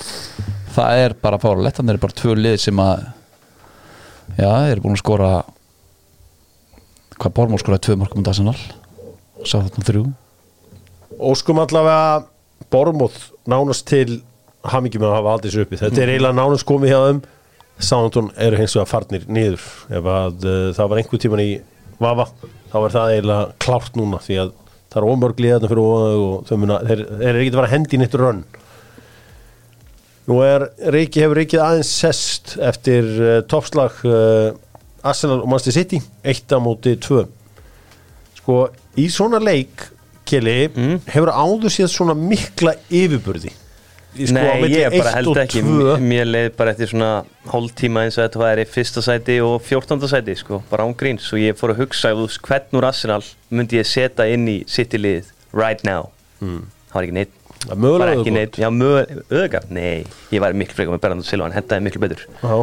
Það er bara fáralegt þannig er bara tvö lið sem að já, þeir eru búin að skora hvað Bormór skoraði tvö mörgum um Arsenal sá þetta þrjú. Óskum allavega Bormóð nánast til hamingi með að hafa aldrei þessu uppi. Þetta er eiginlega nánast komið hjá þeim. Sántón eru hins vegar farnir niður. Ef að uh, það var einhver tíman í Vafa, þá er það eiginlega klárt núna því að það er ómörg liðarna fyrir og þau muna, þeir, þeir eru ekki að fara að hendi nýttur rönn Nú er Reiki hefur Reikið aðeins sest eftir uh, toppslag uh, Arsenal og Manchester City eitt á móti tvö. Sko í svona leik Keli, Mm. hefur áður séð svona mikla yfirburði? Sko, Nei, ég bara held ekki. Mér leið bara eftir svona hálftíma eins og þetta var í fyrsta sæti og fjórtánda sæti sko, bara án gríns. Og ég fór að hugsa hvern úr Arsenal myndi ég setja inn í City liðið right now? Mm. það var ekki neitt mögulega neitt, já mögulega, öðgar nei, ég væri miklu frekar með Bernardo Silva hann hendaði miklu betur. Já.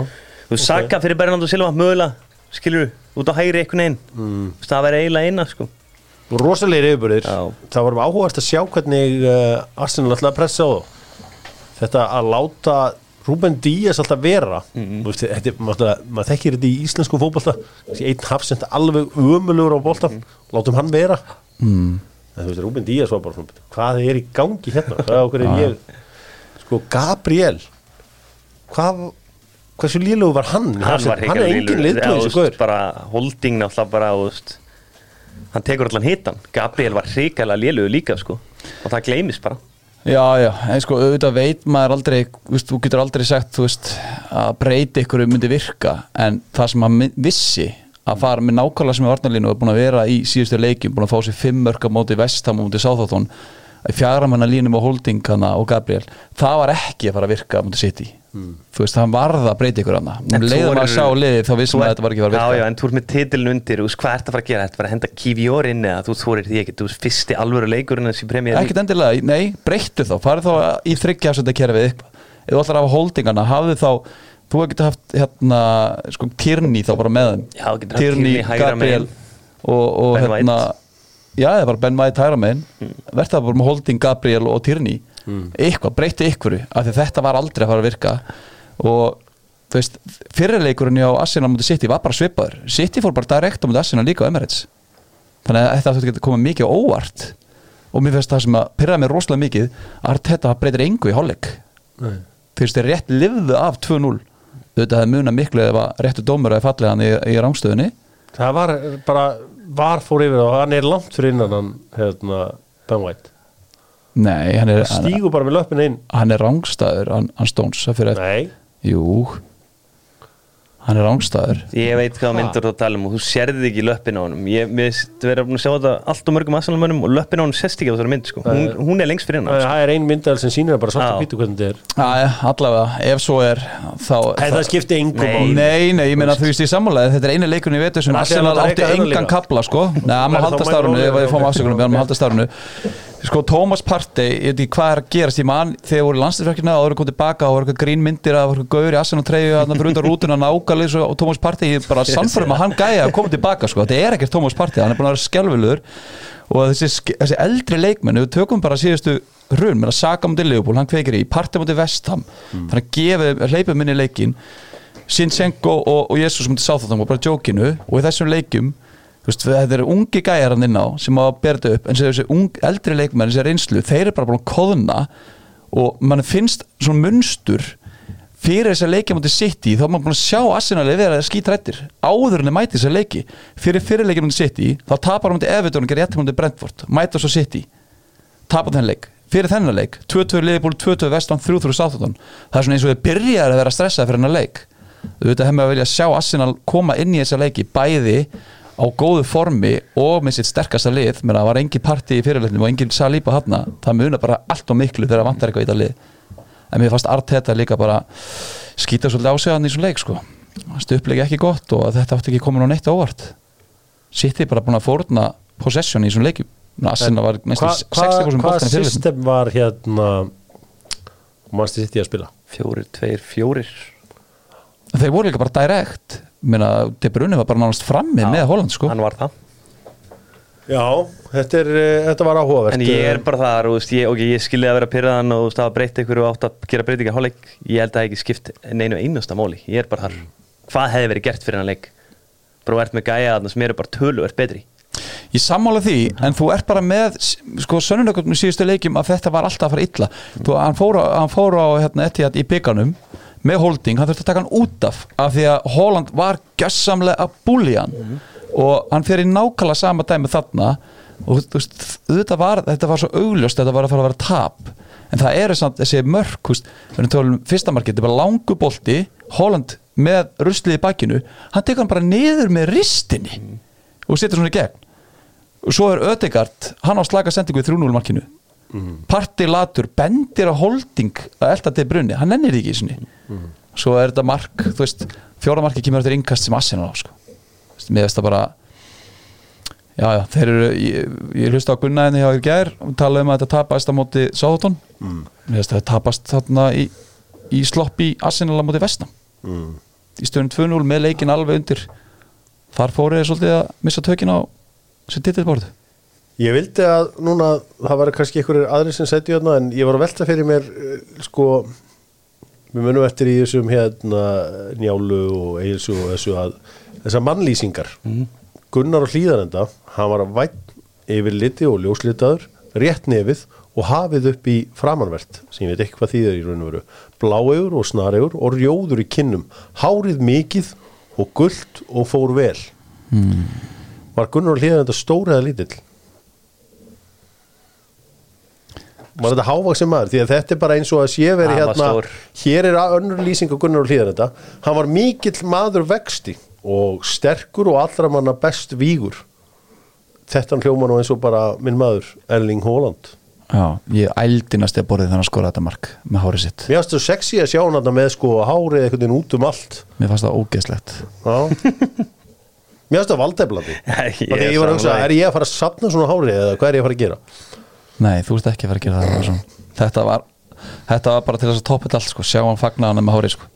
þú okay. Saka fyrir Bernardo Silva, mögulega skilur út á hægri einhvern veginn. Mm. Þú það væri eiginlega eina sko. Rosalegir yfirburðir. Já. það var áhugast að sjá hvernig uh, Arsenal að pressa á þá. Þetta að láta Ruben Díaz alltaf vera. Mm veist, þetta, er- maður, maður þekkir þetta í íslensku fótbolta. Þessi einn hafsend alveg ömulugur á boltan Mhm. látum hann vera. Mm. En þú veist Ruben Díaz var bara svona, hvað er í gangi hérna? Hvað er okkur er ég sko Gabriel hvað hversu lílugu var hann, hann var hann er engin gaur. bara holding náttúrulega bara veist, hann tekur allan hitan Gabriel var hrikalega lélugu líka sko. Og það gleymis bara. Já, já, en sko auðvitað veit maður aldrei, þú getur aldrei sagt þú veist, að breyti ykkur myndi virka, en það sem hann vissi að fara með nákvæmlega sem er varnarlínu og er búin að vera í síðustu leikjum, búin að fá sér fimm mörg á móti vestam og móti sáþáttón fjaramanna línum og holding hana og Gabriel það var ekki að fara að virka á móti City. Þú veist, hann varða að breyti ykkur hana um leiðum að er- sjá liðið þá vissum Þú að þetta var ekki að fara að Já, já, virka en þú ert með titilin undir, hvað ert að fara að gera? Þetta var að henda inn eða þú þorir því ekki, þú fyrsti alvöru leikurinn þessi premjör ekkert endilega, nei, breyttu þá. Farið þá í þryggjafsönda kerfið eitthvað ef þú ætlar að hafa holdingana, hafðu þá þú getur haft hérna sko Tierney þá bara með þeim. Já, þú Tierney hægra Gabriel og, og hérna já, það var Ben White hægra megin. Mm. verð það bara með holding Gabriel og Tierney. Eitthvað, breyttu ykkuru af því þetta var aldrei að fara að virka. Og þú veist, fyrirleikurinn á Arsenal mútið City var bara svipaður. City fór bara direkt á mútið Arsenal líka á Emirates. Þannig að þetta getur komið mikið á óvart. Og mér finnst það sem að pyrraði mér rosalega mikið að Arteta breytir engu í hálfleik. Nei. fyrst þeir rétt livðu af 2-0 þetta hefði muna miklu ef að réttu dómur að fallið hann í, í rángstöðunni það var bara var fór yfir og hann er langt fyrir innan hann hérna Ben White. Nei, hann er, hann, stígur bara með löppin inn. Hann er rángstæður hann, hann stóns það fyrir nei, jú hann er rángstæður Ég veit hvað myndur þú að tala um og þú sérði ekki löppin á honum. Ég vera búin að sjá þetta allt og mörgum aðsalmönnum og löppin á honum sérst ekki á þessari mynd sko. hún, hún er lengst fyrir sko. það er ein myndal sem sýnir það bara svart og pítu hvernig þetta er. Æ, allavega, ef svo er þá, Nei, það skipti engum Nei. máli. Nei, nei, ég meina þú veist. í sammálaði þetta er einu leikurinn í vetur sem En ætli Arsenal hann að átti engan kapla sko. Nei, hann má Verður Sko, Thomas Partey, ég veit ekki hvað er að gerast í mann þegar voru landslýfrækina og voru komið tilbaka og voru eitthvað grínmyndir að voru gaur í Arsenal treyju að það fyrir undan rútuna nákvæmlega svo og Thomas Partey, ég er bara sannfærum að hann gæja að koma tilbaka sko, þetta er ekkert Thomas Partey, hann er búin að vera skjálfilegur og þessi, þessi eldri leikmenn, ef við tökum bara síðustu hrun, menn að Saka mútið Leopold, hann kveikir í, Partey mútið Vestham þannig að gefa, hleypa Sinchenko og, og Jesus mútið Sáþóttam og bara jókinu og í þessum leikum veist, þetta eru ungi gæjar hann inn á sem á að bera þetta upp en þessi ung, eldri leikmenn, þessi reynslu þeir eru bara búin að koðna og mann finnst svona munstur fyrir þess að leikja mútið City þá er maður búin að sjá Arsenali vera skítrættir áður en þeir mæti þess að leiki. Fyrir fyrir leikja mútið City þá tapar hann mútið Everton og gerir rétt mútið Brentford mæta svo City tapar þennan leik. Fyrir þennan leik 2-2 Liverpool, 2-2 Vestan, 3-3 Southampton. Það er svona eins og þeir byrjar að vera stressað fyrir þennan leik. Auðvitað hefum við að vilja sjá Arsenal koma inn í þessa leiki bæði á góðu formi og með sitt sterkasta lið menn það var engin parti í fyrirleitnum og engin Saliba hafna það munar bara allt og miklu þegar það vantar eitthvað í þetta lið. En mér fannst Arteta líka bara skýta svolítið á sig hann í svona leik sko. Stuppleiki ekki gott og þetta átti ekki komin á neitt óvart. City bara búin að fórna possession í svona Hva- 60% Hvað hva fyrirleitnum system var hérna mannstu í að spila? Fjórir, tveir, fjórir. Þeir voru líka bara direkt Meina, De Bruyne var bara nánast frammi með Holland sko. Hann var það. Já, þetta, er, eh, þetta var áhugavert En ég er bara það, þú veist, ég, okay, ég skilði að vera pyrraðan og það var breytt ykkur og átt að gera breytinga hálfleik. Ég held að það ekki skipt neinu einasta móli Ég er bara þar. Hvað hefði verið gert fyrir hann leik? Bara þú ert með gæja þarna sem eru bara töluvert betri. Ég sammála því, en þú ert bara með sko sönnunökkum síðustu leikjum að þetta var alltaf að fara illa. Þú, hann, fór á, hann fór á hérna, Etihad í bygganum með holding, hann þurfti að taka hann út af af því að Holland var gjössamlega að búli hann. Og hann í nákvæmlega sama dæmi þarna. Og þú veist, þetta var, þetta var svo augljóst þetta var að fara að vera tap. En það eru samt þessi mörk húst, við erum tölum um fyrsta markið, þetta er bara langu bolti Holland með ruslið í bakkinu hann tekur hann bara niður með ristinni og setur svona í gegn. Og svo er Ödegard, hann á slaka sendingu í 3-0 markinu. Mm. parti latur, bendir á holding að elda til brunni, hann nennir ekki í sinni svo er þetta mark, þú veist fjóra marki kemur eftir innkast sem Assin á sko. Mér veist það bara já, já, þeir eru ég, ég hlusta á Gunnaðinni hjá þér gær og tala um að þetta tapast á móti Sáðutón mm. mér veist það tapast þarna í, í slopp í Arsenal á móti Vestam mm. í stöðun 2-0 með leikin alveg undir þar fóruð þið svolítið að missa tökin á sem titilborðu Ég vildi að núna, það var kannski einhverjir aðri sem setju hérna en ég var að velta fyrir mér eh, sko, við munum eftir í þessum hérna njálu og eilsu og þessu að þessar mannlýsingar. Gunnar og hlýðarenda, hann var að vætt yfir liti og ljóslitaður rétt nefið og hafið upp í framanvert, sem ég veit ekki hvað þýðir í raun og veru, bláegur og snaregur og rjóður í kinnum, hárið mikið og gullt og fór vel. Var Gunnar og hlýðarenda stór eða lítill? Var þetta hávaksin maður því að þetta er bara eins og að sé veri Hann var hérna stór. hér er önnur lýsing á Gunnar og hlýðar þetta. Hann var mikill maður vexti og sterkur og allra manna best vígur. Þetta hljóma nú eins og bara minn maður Erling Haaland. Já, ég ældi að borðið þannig að skora þetta mark með hárið sitt. Mér finnst það sexy að sjá hann með sko hárið einhvern veginn út um allt. Mér fannst það ógeðslegt. Já. mér finnst það valdeflandi. Ég og ég var að hugsa, er ég að fara að sapna svona hárið eða hvað er ég að fara að gera Nei, þú ert ekki að fara að gera það, var svona. þetta, var, þetta var bara til þess að toppa þetta allt sko. sjá hann fagna hann með hárið sko.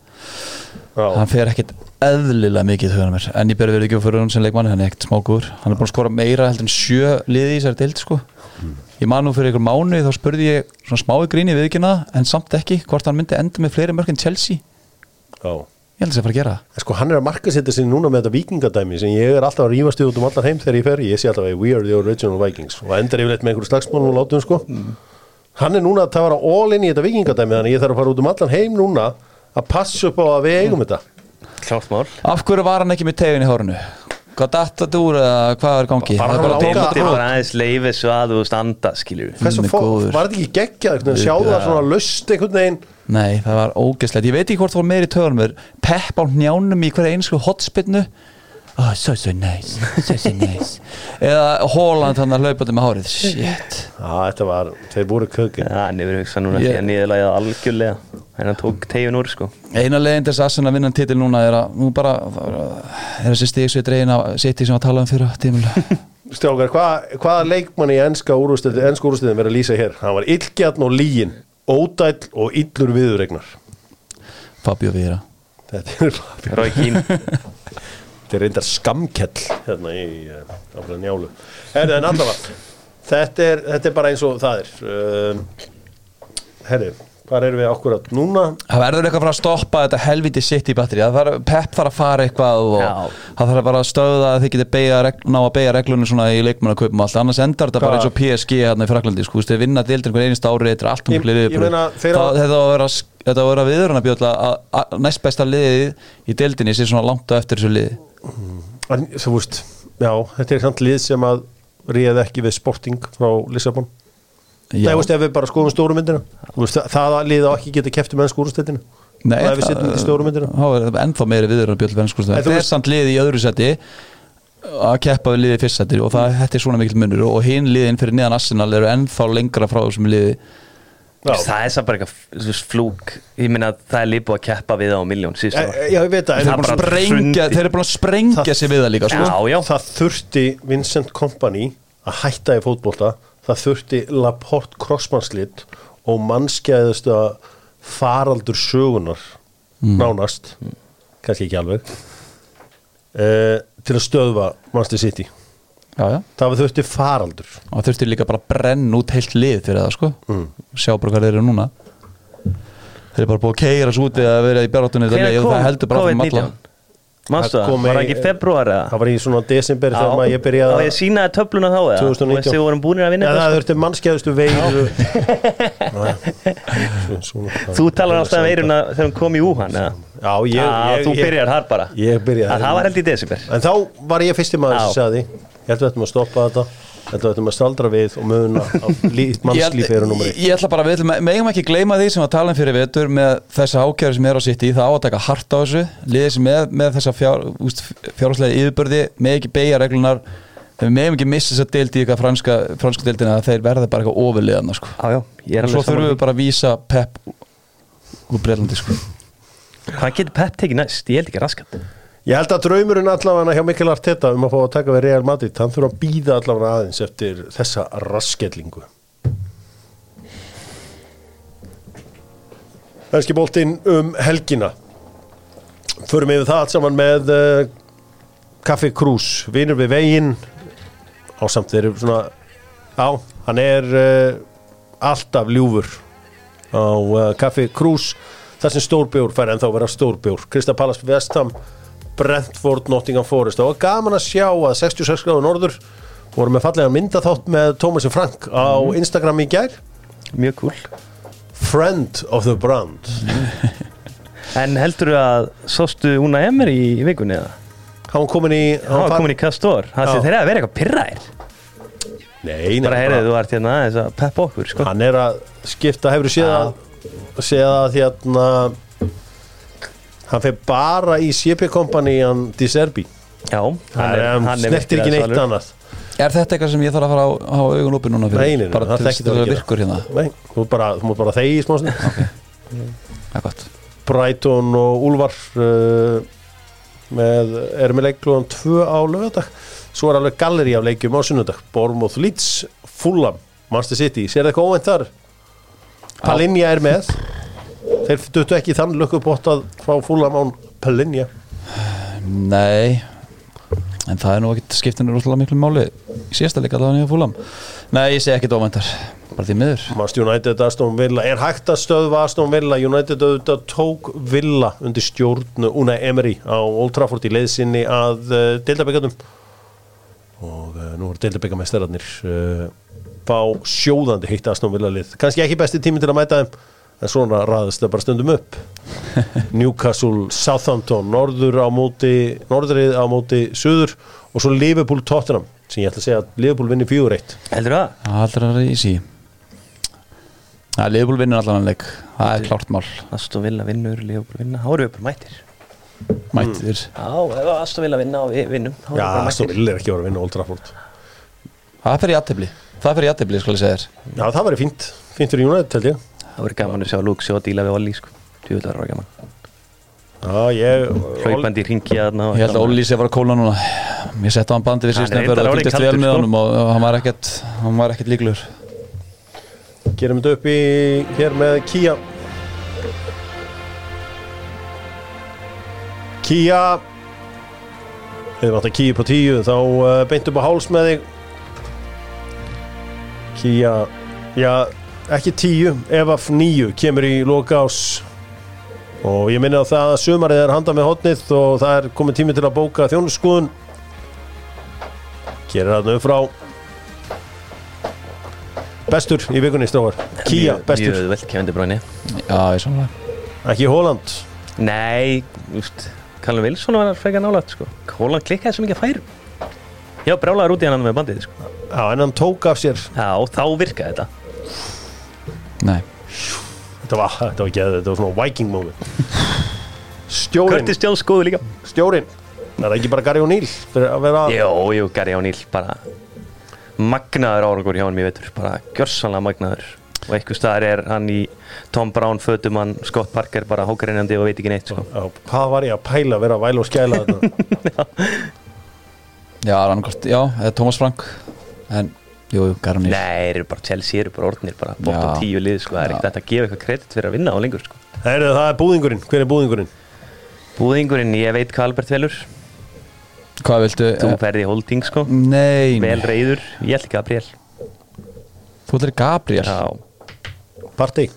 Já. hann fer ekkit eðlilega mikið í huganum mér en ég ber verið ekki fyrir hann sem leikmanni hann er ekkert smákur hann er búin að skora meira heldur en sjö liði í þessari deild sko. ég man nú fyrir ykkur mánu þá spurði ég svona smái gríni viðkynna en samt ekki hvort hann myndi enda með fleiri mörg en Chelsea Já. Ég held að það fara að gera það. Sko hann er að marka setja sig núna með þetta vikingadæmi sem ég er alltaf að rífast út um allar heim þegar ég fer, ég sé alltaf að we are the original vikings. Og endar yfirleitt með einhverju slagsmálum og látum sko. Hann er núna að það var all in í þetta vikingadæmi þannig ég þarf að fara út um allan heim núna að passa upp á að við eigum þetta. Klárt mál. Af hverju var hann ekki með tegin í hárinu hvað datt þetta úr eða hvað er í gangi? Bara Það er bara aðeins leifið svo að þú standa, skilju hversu Minn fó, góður. var þetta ekki geggjað einhvern veginn, sjá það svona löst einhvern veginn? Nei, það var ógeðslegt, ég veit ekki hvort það var meiri töðunum er pepp á njánum í hverja einsku hotspinnu oh, so so nice, so so nice. Eða Holland hann að hlaupandi með hárið. Shit, Já, þetta var, þeir voru kökin. Já, hann hefur hugsað núna Ég- því að niðurlæða algjörlega en hann tók tegin úr, sko. Eina leginn þess að Arsenal vinna titil núna er að nú bara það er, þessi stig svo í dregin af City sem að tala um fyrir tímul Stjákar, hvað, hvaða leikmann í enska úrústöðin verið að lýsa hér? Hann var illgjarn og lígin, ódæll og illur viðuregnar Fabio Vira þetta er Rói Kín Þetta er reyndar skamkell hérna í uh, njálu. Herri, en allavega þetta er, þetta er bara eins og það er. Um, Herri, hvað erum við akkurat núna? það verður eitthvað að fara að stoppa þetta helviti City batteri það þarf, að fara eitthvað og Já. það þarf bara að stöða að þið reg- ná að beigja reglunum svona í leikmannakaupum og allt. Annars endar þetta bara Hvað? eins og PSG hérna í Fraklandi sko, þið vinna deildir einhvern einast ári þetta er allt um þeir á- þetta á að vera þetta á að bjóðla að, næst besta liðið í deildinni sé svona langt á eftir þessu liði En, Þú veist, já, þetta er samt lið sem að réð ekki við sporting frá Lissabon. Það veist ef við bara skoðum stóru myndina Þú veist, það, það að lið á ekki geta kefti mennsku úrstættinu Nei, myndina þá er það ennþá meiri bjóðla En það er samt liðið í öðru seti að keppa við liði fyrstættir og það er svona mikill munur og hinn liðin fyrir neðan Arsenal eru ennþá lengra frá þessum liði. Það er samt bara eitthvað flúk. Ég minna að það er líbúið að keppa við á miljón síðust Eh, ára Já, ég veit hrundi. þeir eru búin að sprengja sig við það líka sko. Já, já. Það þurfti Vincent Kompany að hætta í fótbolta. Það þurfti Laporte krossmannslit og mannskæðustu faraldur sögunar nánast. Kannski ekki alveg. Uh, til að stöðva Manchester City já, já. það þurfti faraldur og þurfti líka bara að brenna út heilt lið fyrir það sko. sjá bara hvað þeir eru núna þeir eru bara búin að keira svo úti að vera í kom það heldur bara áfram alla COVID-19? Manstu Það það? Var það ekki februar eða? það var í svona desember þegar maður ég Já, byrjaði ég sínaði töfluna þá eða? 2019. Og þessi vorum búinir að vinna Já, þetta, það sko. þurfti mannskæðustu veiru Þú talar alltaf um eiruna þegar hún kom í Wuhan eða? Já, ég, Já, þú byrjar þar bara Ég byrjaði Að Það var held í desember En þá var ég fyrsti maður sem Já. Ég held að við ættum að stoppa þetta Ég held að við ættum að staldra við og möguna mannslífi eru ég, eitt ég ætla bara, við ætlum, megum ekki gleyma því sem að tala um fyrir vetur með þessa ákjæri sem er á sitt í, það á að taka hart á þessu liðið sem með, með þessa fjárháslega yfirbörði, með ekki beigja reglunar við megum ekki missa þess að deildi í eitthvað franska, franska deildina að þeir verða bara eitthvað ofurliðana sko. Er svo þurfum við bara að vísa Pep úr Breitlandi sko. Hvað getur Pep tekið næst? Ég held ekki raskat Ég held að draumurinn allavega hjá Mikkel Arteta um að fá að taka við Real Madrid hann þurfa að býða allavega aðeins eftir þessa raskellingu. Venski boltinn um helgina. Förum yfir það allt saman með uh, Kaffi Krús, vinur við veginn. Ásamt þeir eru svona á, hann er uh, alltaf ljúfur á uh, Kaffi Krús þar sem stórbjór fær ennþá að vera stórbjór. Krista Pallas Vestham Brentford, Nottingham Forest. Og gaman að sjá að 66 gráður norður voru með fallega myndaþátt með Tómasi Frank á Instagram í gær. Mjög cool. Friend of the Brand. En heldur þú að sástu Una Emery í vikunni eða? hann var komin í Hann var komin í Kastor Það sé þeirra að vera eitthvað pyrraðir nei, nei, Bara heyrðu, þú ert hérna aðeins að peppa okkur sko. hann er að skipta hefur séð að séð að hérna hann fer bara í CP Company hann Di Serbi Já, hann, hann, hann snertir ekki neitt annað. Er þetta eitthvað sem ég þarf að fara á, augun opið núna fyrir? Nei, nei, nei, bara það til þekkir þess þú að ekki. virkur hérna? Nei, þú ert bara, þú mútt bara þegi í smásni Það er gott. Brighton og Úlfar uh, með, erum með leikluðan tvö á lögadag svo er alveg galleri af leikjum á sunnudag. Bournemouth Leeds, Fulham Manchester City, sér það eitthvað óvænt þar? Palinja er með þeir duttu ekki þann lökkubótt að fá Fulham án Palinja Nei En það er nú ekkert skiptinu rúslega miklu máli í síðasta leika allavega nýja fúlam Nei, ég segi ekki dómendar Bara því miður. Manchester United, Aston Villa er hægt að stöðva Aston Villa? United auðvitað tók Villa undir stjórn Una Emery á Old Trafford í leiðsynni að uh, deildabekjandum og uh, nú er deildabekjamestararnir uh, fá sjóðandi heitt Aston Villa lið. Kannski ekki besti tími til að mæta þeim en svona raðast það bara stundum upp. Newcastle, Southampton norður á móti, norðrið á móti söður og svo Liverpool Tottenham sem ég ætla að segja að Liverpool vinni 4-1 Heldur það? Það heldur að vera í sí Það er liðbúl vinnur allan leik. Það er klárt mál. Aston Villa vinnur, Leopold vinna. Þá erum við bara mættir. Mættir. Já, ef Aston Villa vinna og við vinnum Já, Aston Villa er ekki að vera að vinna Old Trafford. Það fer í aðtefli Það fer í aðtefli, skal ég segja þér. Já, það væri fínt, fínt fyrir United held ég Það verður gaman að sjá Luke sjá að díla við Olli sko. Tjóðlega var gaman. Já, ég Hlaupandi í ringi Ég held að Olli sé að að kóla núna. Ég setti á hann bandi við síðan og sko. honum og hann var ekkert hann var ekkert líklegur. Gerum þetta upp í hér með Kia Kia Við vantar Kia på tíu þá uh, beint upp á háls með þig. Kia Já, ekki tíu ef af níu kemur í loka ás og ég minni á það að sumarið er handa með hotnið og það er komið tími til að bóka þjónuskoðun Gerir þarna upp frá. Bestur í vikunni strókar Kia, bestur, Mjög vel kefandi bráni Já, ég samlega ekki Holland? Nei, úst Callum Wilson var frekar nálægt sko. Holland klikkaði svo mikið færum. Já, brjálaður út í hann með bandið sko. Já, en hann tók af sér. Já, þá virkaði þetta Nei. Þetta var, þetta var ekki þetta var svona Viking moment. Stjórin, Curtis Jones góðu líka. Stjórin Er það ekki bara Gary O'Neill? Fyrir að vera Jó, jú, Gary O'Neill bara magnaður árangur hjá hann ég veitur, bara gjörsanlega magnaður. Og eitthvað staðar er hann í Tom Brown, Fötumann, Scott Parker bara hókarinnandi og veit ekki neitt sko. Hvað var ég að pæla að vera að væla og skæla þetta Já, annarkort, já, Thomas Frank. En, jú, jú, Garni Nei, eru bara Chelsea, eru bara orðnir bara bótt Já. og tíu lið, sko, það er Já. ekkert að gefa eitthvað kredit fyrir að vinna á lengur, sko. Heyrðu, það er búðingurinn, hver er búðingurinn? Búðingurinn, ég veit hvað Albert velur. Hvað viltu? Þú eh, ferði holding, sko. Nei, Vel reyður, ég held Gabriel. Þú í Gabriel? Já, Já, Partey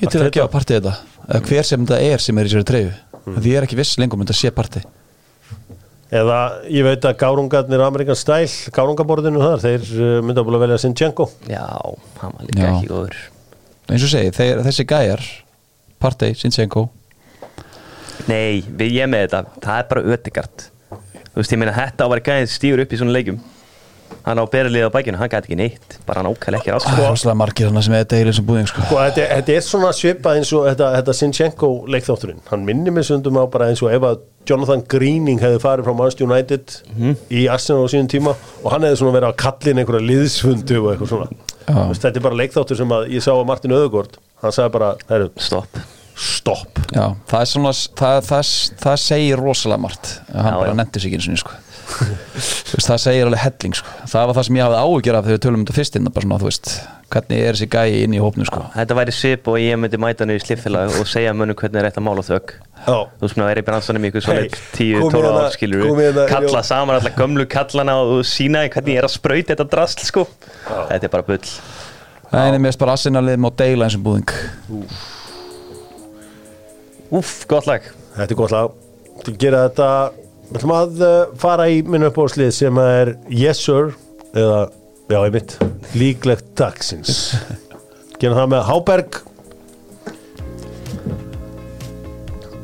ég til að gefa partið þetta? Eða hver sem þetta er sem er í sér treyju? Því ég er ekki viss lengur um þetta sé partið Eða, ég veit að gárungarnir Amerikan Style, gárungaborðinu þar þeir uh, mynda að búin að velja Sinchenko já, hann var líka Já. ekki góður. Eins og segi, þeir, þessi gæjar Partey, Sinchenko Nei, við ég með þetta, það er bara ödegard. Þú veist, ég meina þetta á að vera gæðin stígur upp í svona leikjum Hann á berlið á bækinu, hann gæti ekki neitt Bara hann ákæði ekki rátt Það er rosalega margir hann sem er deilin sem búðing sko. Og þetta, þetta er svona svipað eins og þetta, þetta Sinchenko leikþátturinn. Hann minnir mig sundum á bara eins og ef að Jonathan Greening hefði farið frá Manchester United í Arsenal á sínum tíma og hann hefði svona verið að kallin einhverja liðsfundu og eitthvað svona. Veist, þetta er bara leikþáttur sem að ég sá að Martin Öðugård hann sagði bara, heru, Stopp. stopp. Já, það er svona það, það, það segir rosalega margt. Hann Já, bara nefndi sig ekki eins og sko. Þú það segir alveg helling sko. það var það sem ég hafði áhyggjur af þegar við tölum um þetta fyrst inn bara svona, þú veist, hvernig er þessi gæi inn í hópnu sko. Þetta væri svip og ég myndi mæta hann í sliffélag og segja mönnum hvernig er rétt að mála þögg Já. Þú veist, maður er í bransanum í ykkur svona Hey, 10-12 komið hérna- ár skilur hérna- Kalla saman alla gömlu kallana og sína hvernig ég er að sprauta þetta drasl sko. Þetta er bara bull. Það er mest bara Arsenalið má deila eins og búðing. Úff, gott lag. Þetta er gott lag. Að gera þetta Við ætlum að uh, fara í minn uppbóðslið sem er Yes Sir eða, já, einmitt líklegt dagsins Gera það með Háberg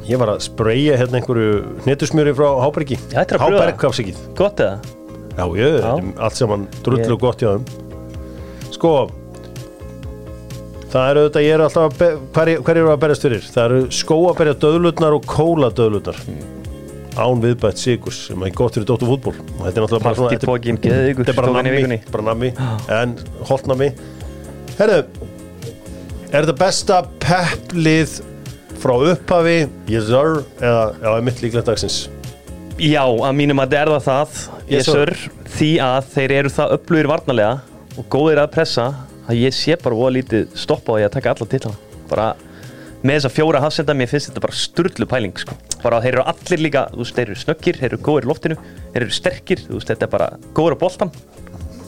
Ég var að spreyja hérna einhverju hnetusmjöri frá Hábergi þetta er. Háberg kafsikið Gott eða? Já, ég, Já. þetta allt saman drullu Ég- gott hjá þeim Sko Það eru auðvitað, ég er alltaf be- hver, eru að berjast fyrir? Það eru skóaberja döðlutnar og kóla döðlutnar án viðbætt sigurs sem er gott fyrir dóttu fútból og þetta er náttúrulega bara svona þetta er- bara nammi, bara nammi. En holt nammi Herðu, er þetta besta pepplið frá upphafi yes sir, eða, er mitt líklegt dagsins? Já, að mínum að er það það Yes, sir, Því að þeir eru það upplugir varnarlega og góðir að pressa að ég sé bara voða lítið stoppa á því að taka alla titlana bara með þessa fjóra hafsenda mér finnst þetta bara sturlu pæling sko. bara þeir eru allir líka, þú veist, þeir eru snöggir þeir eru góðir í loftinu, þeir eru sterkir þú veist, þetta er bara góður á boltan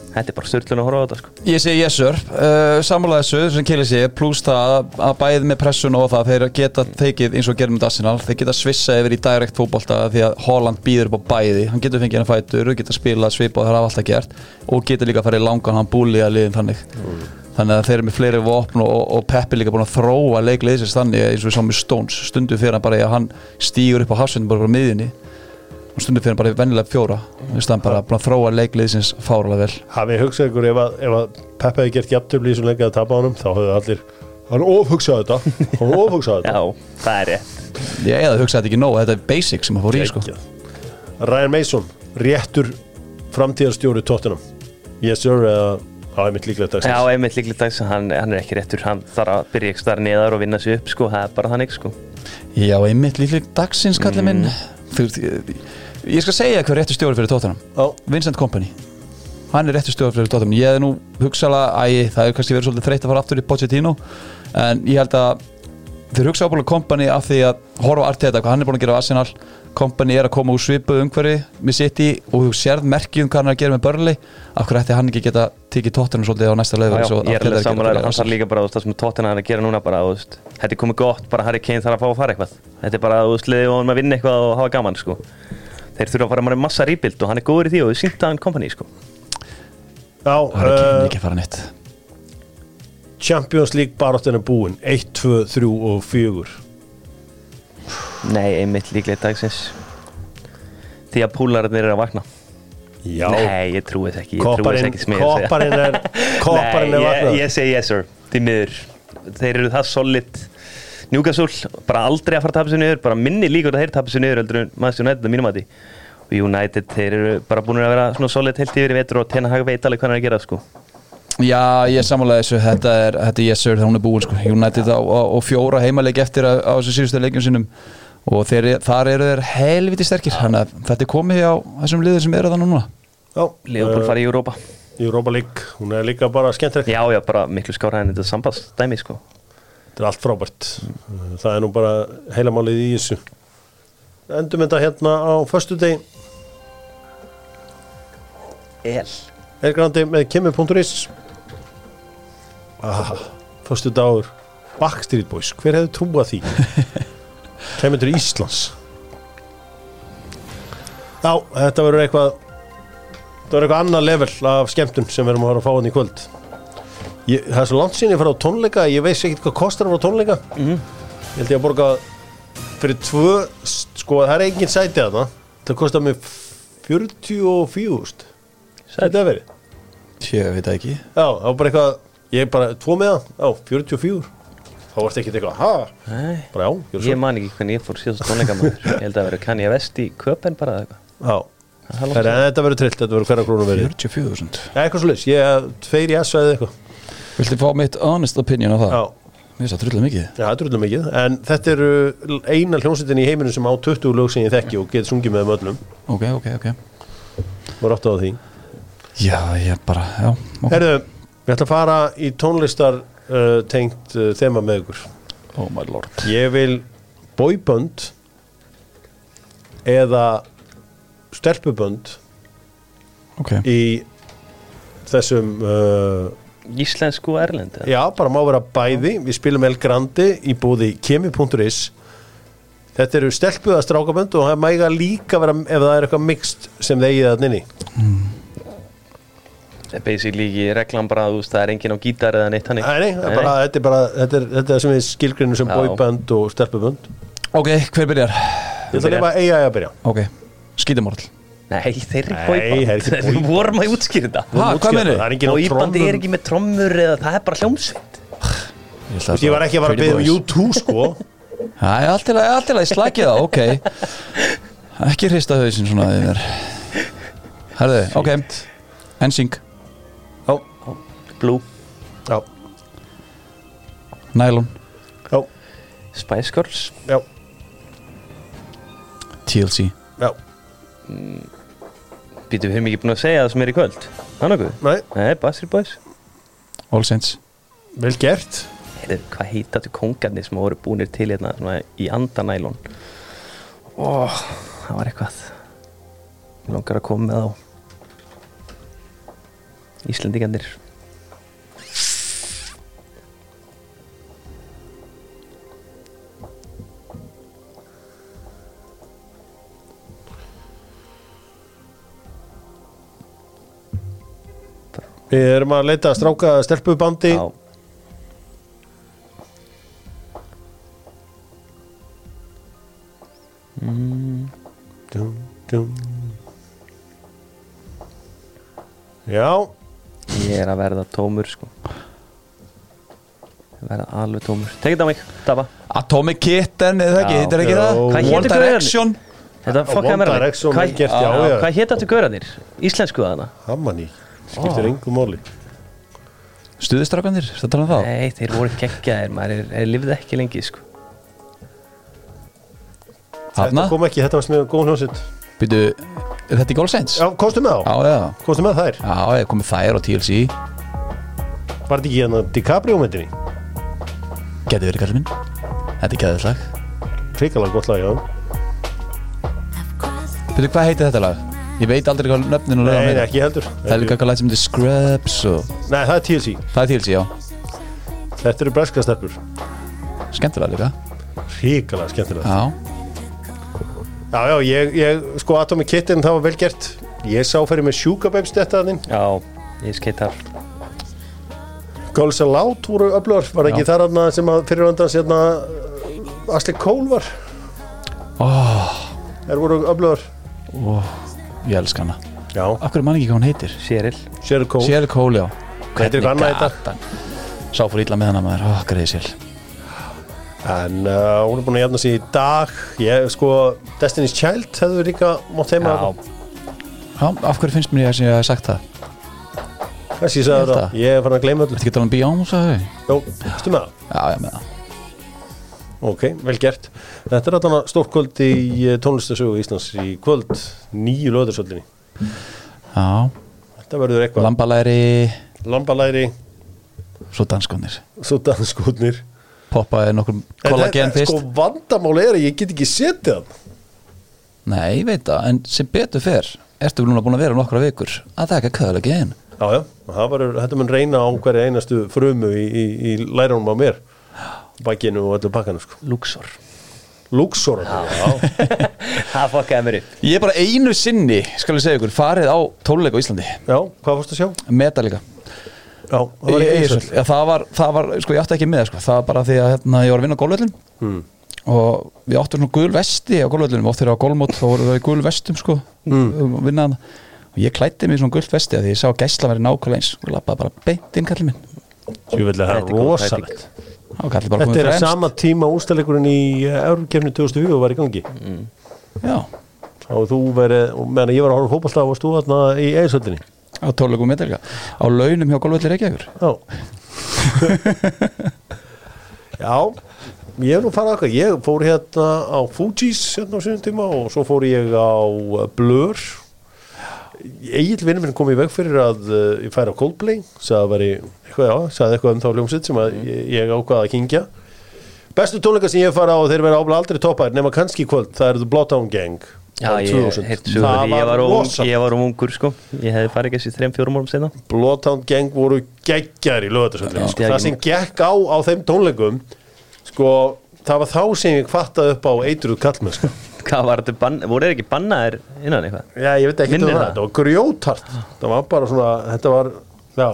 þetta er bara sturlun að horfa á þetta sko. Ég segi yes sir, uh, sammála þessu sem Kili sé, pluss það að- að bæði með pressun og það þeir geta tekið eins og gerum með Arsenal, þeir geta svissa yfir í direkt fótbolta því að Holland býður upp á bæði. Hann getur fengið hann fætur, geta spilað svipa í hann þannig að þeir eru með fleiri vopn og, og Peppi líka búin að þróa leikleðisins þannig eins og við sáum með Stones, stundu fyrir hann bara í að hann stýgur upp á hafsendum bara á miðjunni og stundu fyrir hann bara í vennilega fjóra. Þannig að hann bara búin að þróa leikleðisins fáralega vel. Hafið hugsað ykkur ef að, ef að Peppa hefði gert jafntöfli í þessum leikið að tapa á honum þá hefðu allir hann ofhugsað þetta. Hann ofhugsað þetta. Já, það er rétt. Ég eða hugsa þetta ekki nóg, þetta er basic sem að fór í sko. Ryan Mason, réttur framtíðarstjóri tóttunum yes sir eða hafa mitt líklegt dagsins. Já, einmitt líklega dags, hann, hann er ekki réttur. Hann þarf að byrja ekki starf neðar og vinna sig upp sko, það er bara þannig sko. Já, einmitt líklega dagsins kallið minn. Þú veist, ég, skal segja hver réttur stjóri fyrir tóttunum Já. Vincent Kompany. Hann er réttur stjóri fyrir tóttunum Ég hef nú hugsaðlega, æ, það er kannski verið svolítið þreytt að fara aftur í Pochettino En ég held að þeir hugsa ábúinlega Kompany af því að horfa á Arteta, hvað hann er búin að gera á Arsenal Kompany er að koma úr svipuð umhverfi með City og þú sérð merkið um hvað hann er að gera með Burnley. Af hverju ætti hann ekki geta tekið tóttunum svolítið á næsta já, ég er alveg samanlega, hann þarf líka bara það sem tóttina hann að gera núna bara, þetta er komið gott, bara Harry Kane þarf að fá að fara eitthvað. Þetta er bara, veist, liðið og hann að vinna eitthvað og hafa gaman, sko. Þeir þurfa að fara með massa rýpild og hann er góður í því og þið sýnt að hann kompani, sko. Já, Það er ekki, uh, ekki að fara neitt. Champions League baráttin er búin. 1, 2, 3 og 4 Nei, einmitt líklega dagsins. Því að púlararnir eru að vakna. Já, Nei, ég trúi þess ekki, ég trúi þess kopparinn er kopparinn er er vaknað ég segi yes sir, því miður. Þeir eru það solid. Newcastle, bara aldrei að fara að tapa sér niður. Bara minni líkur að þeir tapa sér niður heldur en Manchester United að mínum að og United, þeir eru bara búin að vera svona solid heilt yfir í vetur og Ten Hag veit alveg hvað hann er að gera sko. Já, ég samanlega þessu, þetta er, þetta er yes sir, það hún er búin sko, United á, á, á fjóra heimaleik eftir á, á þessu síðustu leikjum sinum og þeir, þar eru þeir helviti sterkir, þannig að þetta er komið á þessum liður sem eru það núna. Já, Leopold fari í Europa. í Europa League, hún er líka bara skemmtileg. Já, já, bara miklu skára en þetta sambandstæmi sko. Þetta er allt frábært. Það er nú bara heilamálið í þessu. Endum þetta hérna á föstu deg El Elgrandi með kimi.is ah, Föstu dagur Backstreet Boys, hver hefði trúað því Kemur til Íslands. Já, þetta verður eitthvað Þetta verður eitthvað annað level af skemmtun sem við erum að fara að fá hann í kvöld. Ég, Það er svo langt síðan ég fara á tónleika Ég veist ekki hvað kostar að fara á tónleika. Mhm. Ég held ég að borga fyrir tvö Sko, það er engin sæti að það Það kostar mig 44 Þetta er verið? Ég veit ekki. Já, það var bara eitthvað Ég er bara tvo með það, já, 44 Þá varst ekki eitthvað, bara já, gjör svo. Ég man ekki hvernig ég fór síðast tónleika maður Ég held að vera kann ég vest í köpen bara eða eitthvað. Já, Það er en þetta verður trillt, þetta verður hverja krónu verið? 44.000 Já, eitthvað svo leys, ég er tveir í S eða eitthvað. Viltu fá mitt honest opinion á það? Já, Mér finnst það trullega mikið. Já, þetta er mikið. En þetta eru eina hljónsettin í heiminum sem á 20 lög sem ég þekki og get sungið með þeim öllum. Ok, ok, ok. Og rátt á því. Já, ég bara, já ok. Herðu, við ætlum að fara í tónlistar uh, tengt uh, þema með ykkur. Oh my lord. Ég vil boybönd eða stelpubönd Ok, í þessum uh, Íslensku og erlend eða? já, bara má vera bæði. Við spilum El Grandi í búði kemi.is þetta eru stelpuða strákabönd og það mæga líka vera ef það er eitthvað mixt sem þeir eigið að nynni Það er basically ekki reglan bara að þú veist, það er enginn á gítar eða neitt hannig Nei, nei, það er bara, þetta er bara þetta er, þetta er sem við skilgrinu sem Já. boybönd og stelpubönd. Ok, hver byrjar? ég ætla að lifa eiga að byrja. Ok, skítamorl Nei, þeir eru það er ekki Við vorum að útskýra þetta. Það er er ekki með trommur eða það er bara hljómsveit. Ég var ekki að fara að byggja um U2 sko. Það er allt til að slækja það, ok. Ekki hrista hausinn svona því mér Herðu, ok. Ensing, Blue, já, Nylon, já, Spice Girls. Já, TLC já. Býtum við erum ekki búin að segja það sem er í kvöld. Það nokkuð? Nei, Nei, Bassir Boys. All Saints. Vel gert. Heyrðu, Hvað heita þetta kongarnir sem voru búinir til hérna í andanælon Ó, það var eitthvað. Mig langar að koma með á Íslendingarnir Við erum að leita að stráka stelpubandi Já, dum, dum. Já, ég er að verða tómur sko Ég verða alveg tómur Tekið á mig, Dava Atomic Kitten, eða ekki, Já. þetta er ekki það Hvað One hétu gauðarnir? Direction Þetta One fokkaði mér. Direction, Hvað- vel gert, já, Já. Hvað hétt þetta gaurarnir? Íslensku þarna? Hammaní Skiptir engu máli. Stuðistrákandir, þetta tala um þá? Nei, þeir voru geggjaðir maður er, er lifið ekki lengi sko. Þetta kom ekki, þetta var sem góð hljómsitt byrju, er þetta All Saints? Já, komstu með Já, þá? já, Komstu með þær? já, ég komið þær og TLC Var þetta ekki hérna DiCaprio myndinni? Geti verið kallið minn. Þetta er gæðið slag Hrikalega gott lag, já. Byrju, hvað heitir þetta lag? Ég veit aldrei hvað nöfnin og Nei, lögum ekki heldur. Það er líka eitthvað lag sem heitir Scrubs og Nei, það er TLC Það er TLC, já. Þetta eru breska stelpur. Skemmtilega líka. Hrikalega skemmtilega. Já, Já, já, ég, ég sko Atomic Kitten, það var vel gert. Ég sá fyrir með Babes þetta þinn Já, ég skeitar Girls Aloud voru öflugar. Var ekki Já. þar aðna sem að fyrir vandans hérna Asli Cole var? Oh, Þeir voru öflugar. Oh, ég elska hana. Já, Af hverju man ekki hvað hún heitir? Cheryl. Cheryl Cole. Sérl Cole, já. Heitir í dag? gatan? Sá fór illa með hana maður, ó, greiði sér En uh, hún er búin að jafna sig í dag. Ég, sko, Destiny's Child hefðu líka mátt heima Já, Já, af hverju finnst mér ég að ég hef sagt það? Þessi Ég sagði það, ég er farin að gleyma öllu. Þetta getur alveg Beyoncé þau? Jó, veistu með það? Já, ég með það Ok, vel gert. Þetta er þarna stórkvöld í eh, tónlistasögu Íslands í kvöld. Nýju löðursöllinni Já, Þetta verður eitthvað. Lambalæri, Lambalæri, svo danskonir svo danskotnir Poppaði nokkur kollagen fyrst. Sko vandamáli er að ég get ekki setið hann. Nei, ég veit það, en sem betur fer Ertu núna búin að vera nokkra vikur að taka kollagen? Já, já, það verður, þetta mun reyna á hverja einastu frumu í, í, í lærunum á mér Bakinu og öllu pakkanu sko. Luxor. Luxor, Það fokkaði mér upp. Ég er bara einu sinni, skal ég segja ykkur, farið á tóluleika á Íslandi. Já, hvað fórstu að sjá? Metallica Já, það var Egilshöll. Egilshöll. Já, það var, það var, sko ég átti ekki með sko. það var bara því að hérna, ég var að vinna á gólvöllin Hmm. og við áttum svona gul vesti á gólvöllinum, oft þegar á gólmót þá voru það í gul vestum sko. Mm. vinnaðan og ég klætti mig í svona gult vesti að því ég sá gæsla verið nákvæmlega eins. Og lappaði bara beint inn kallið minn. Sjöfellega, það er rosalegt. og Þetta er að sama tíma ústæleikurinn í Eurukefni 2004 var í gangi. Já, og þú verið, og meðan ég var að horfa fótballtaf og stúða þarna í Egilshöllinni á tóluleikum Metallica á launum hjá gólvöllir Reykjavíkur. Já. Já Ég hef nú farið okkar, ég fór hérna á Fugees hérna á sinni tíma og svo fór ég á uh, Blur Egil vinnur minn kom í veg fyrir að uh, ég færi á Coldplay sagði veri, eitthvað, já, sagði eitthvað um þá hljómsitt sem að ég, ég ákvaða að kingja Bestu tónleika sem ég farið á þeir vera ábla aldrei toppar nema kannski kvöld, það eru The Bloodhound Gang Já, ég 2000. heilt Það Ég var um, ég var um ungur sko Ég hefði farið ekki þessi þreim fjórum árum senna Bloodhound Gang voru geggjar í lögatarsöldinu Já. sko. það sem gekk á á þeim tónleikum sko, það var þá sem ég fattaði upp á eitruð kallmenn sko. Hvað var þetta, bann, voru þeir ekki bannaðir innan eitthvað? já, ég veit ekki um Minnir það, það? þetta var grjótart það var bara svona, þetta var já,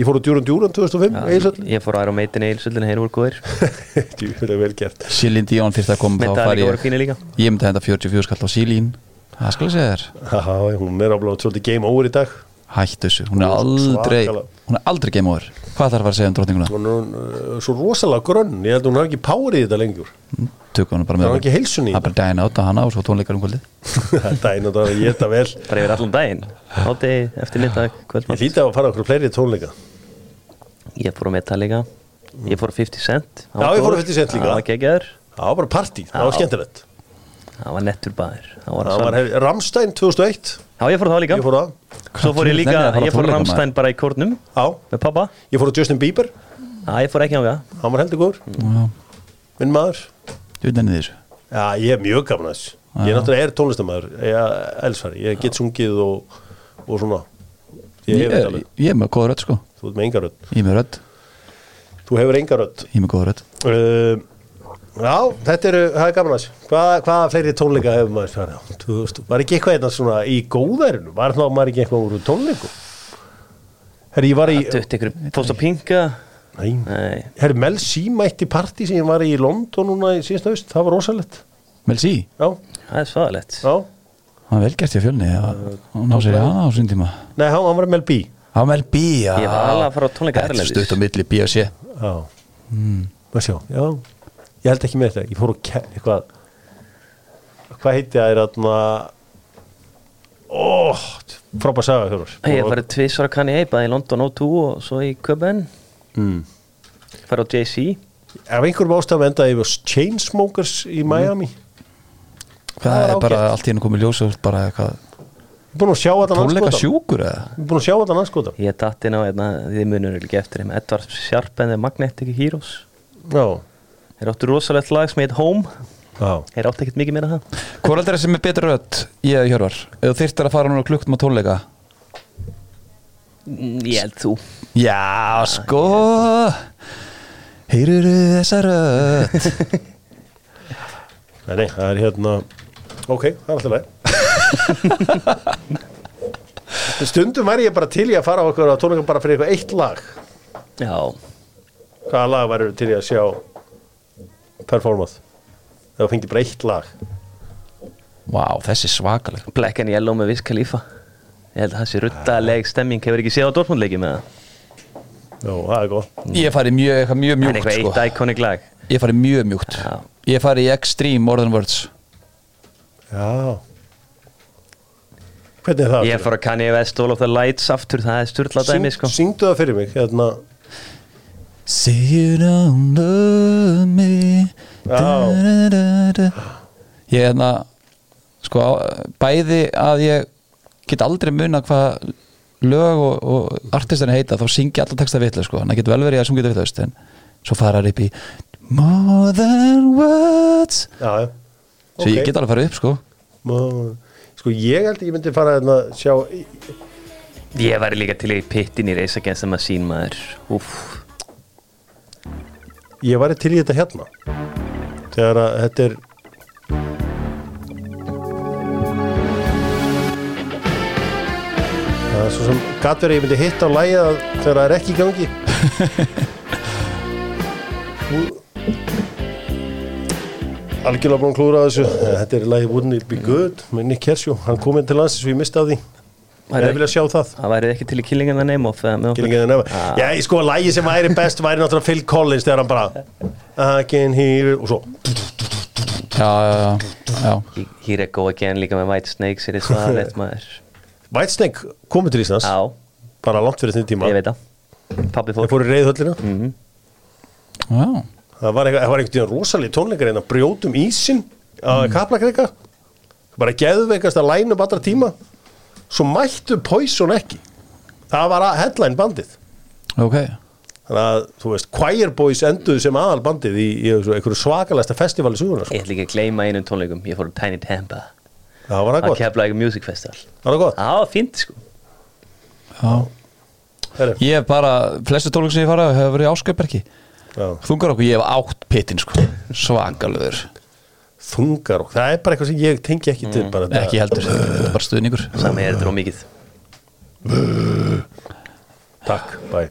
ég fór á Djúran Djúran 2005 Egilshöll, Ég fór á Iron Maiden eilsöldinu, þeir voru góðir. Djúran vel gert. Sílín Díón þyrfti að koma þá voru ég Ég myndi að henda 44 skall á Sílín Það skal ég segja þér. Já, hún er ábláð svolítið game over í dag. Hættu þessu, hún er aldrei. Hún er aldrei game over. Hvað þarf að segja um drottninguna? hún er uh, svo rosalega grönn. Ég held að hún har ekki power í þetta lengur. Tökum hún bara það með var ekki heilsun í Það er bara daginn átt að hana og svo tónleikar um kvöldið. Þetta er náttúrulega að geta vel. Bara yfir allan daginn. Hátegi, eftir middag, ég kvöldmatt hlýta að fara okkur fleiri tónleika. Ég fór á Metallica. Ég fór á 50 Cent. Já, ég fór á 50 Cent líka. Það var geggjaður. Það var bara partí, það var skemmtilegt. Það var nettur baður Það það Ramstein 2001 Já, ég fór það líka. Ég fór það. Svo fór ég líka, ég fór Ramstein bara í kórnum. Já, Með pappa ég fór á Justin Bieber, Já, ég fór ekki á það. Hann var heldur góður. Já, minn maður. Ég veit nenni þessu? Já, ég er mjög gaman að þessu. Ég er náttúrulega er tónlistamæður, ég er elsfari Ég get sungið og, og svona. Ég Ég hef er, ég er með góða rödd sko. Þú ert með enga rödd. Ég er með rödd. Þú hefur enga rödd. Ég er með góða rödd. Uh, Já, þetta eru, það er gaman að þessu Hvað, Hvaða fleiri tónleika hefur maður farið á? Þú veist, Var ekki eitthvað eitthvað svona í góðærinu? Var þá maður ekki eitthvað úr tónleiku? Herri, ég var í Pinka Nei, Nei. Herri, Mel C mætti partí sem ég var í í London núna í síðasta haust, það var rosalegt. Mel C? Já, Það er svaðalegt. Já. Það var vel gert í að fjölni Hún ná sér í hana á sín tíma. Nei, hann, hann var Mel B. Það var Mel B já. Ég var alveg að fara á tónleika Þetta er erlendis. stutt á milli B og C. Já. Mm. sjá, já Ég held ekki með þetta, ég fór að ke- eitthvað Hvað heiti það er aðna Ó, frábær saga Hjörvar Ég farið tvisvara kann í bæði í London O2 og svo í Köben. Mm. Farið á JC Af einhverjum ástæðum endaði yfir Chainsmokers í Miami. Það var er bara ágætt. allt í hennu komið ljós og bara eitthvað Ég er búin að sjá þetta Tónleika sjúkur eða? Ég er búin að sjá þetta anskotan Ég datt inn á einna, því munur ekki eftir Edvard Sharp and the Magnetic Heroes. Já, Þeir áttu rosalegt lag sem heit Home. Já. Þeir áttu ekkert mikið meira en það. Hvor aldrei sem er betur rödd Ég eða Hjörvar? Ef þú þyrftir að fara núna klukkt á tónleika? Mm, Ég held þú. Já sko. Heyruru þessa rödd? Nei, nei, það er hérna Ok, það er alltaf leið. Stundum væri ég bara til í að fara á okkur á tónleikum bara fyrir eitthvað eitt lag. Já. Hvaða lag væri til í að sjá performað það fengi bara eitt lag. Vá, þessi er svakaleg. Black and Yellow með Wiz Khalifa. Ég held að það sé ruttaleg stemming. Hefur ekki séð á Dortmund leiki með það Jó, það er góð Ég fari mjög, eitthvað mjög En mjúkt eitthvað sko. eitt iconic lag. Ég fari mjög mjúkt. Já. ég fari í extreme more than words. Já. Hvernig er það? Ég fór að Kanye West All of the Lights aftur, það er styrla dæmi sko. Syngdu það fyrir mig hérna Say you don't love me Já. Da-da-da-da. Ég er hérna sko bæði að ég get aldrei muna hvað lög og, og artistarinn heita þá syngi alla texta vitlega sko, þannig að getur vel verið að syngja þetta vitlega en svo fara það upp í More than words. Já, já. Svo ég get alveg farið upp sko. Má- Sko ég held að ég myndi fara hérna að sjá Ég væri líka til í pittin í Race Against the Machine maður. Úf, Ég væri til í þetta hérna. Þegar að þetta er Það er svo sem gat verið að ég myndi hitta á að þegar það er ekki í gangi. Algjörlega að klúra þessu. Þetta er lægið Wouldn't It Be Good með Nick Kershaw, hann kom inn til landsins og ég misti af því Ég vilja sjá það það væri ekki til í Killing in the Name of eða með okkur? Killing in the Name Ah. Já, ég sko, lægi sem væri best væri náttúrulega Phil Collins þegar hann bara can hear og svo já, já, já, já. He- Here I go again líka með White Snakes er það svaðalegt maður Whitesnake komið til Íslands Já, bara langt fyrir þinn tíma ég veit það Þeir fór fóru í reyðhöllina Mhm. já. Það var, eitthvað- það var einhvern veginn rosalega tónleikar en að brjótum ísin Mm. að kaplakreika bara geðveikast að line upp allra tíma svo mættu Poison ekki. Það var að headline bandið. Ok. Þannig að, þú veist, Choir Boys enduðu sem aðal bandið í, í einhverju svakalæsta festivali sugunar sko. Ég ætla ekki að gleyma einum tónleikum. Ég fór á Tiny Tampa það var það á gott, Keflavík Music Festival. Það var gott. Það var fínt sko. Já. Ég hef bara, flestu tólug sem ég fara hefur verið áskauperki já. þungar okkur, ég hef átt pittin sko. Svakalöður, þungar og það er bara eitthvað sem ég tengi ekki til bara þetta- ekki heldur þetta er bara stuðningur. Sami er þetta og mikið. Takk, bye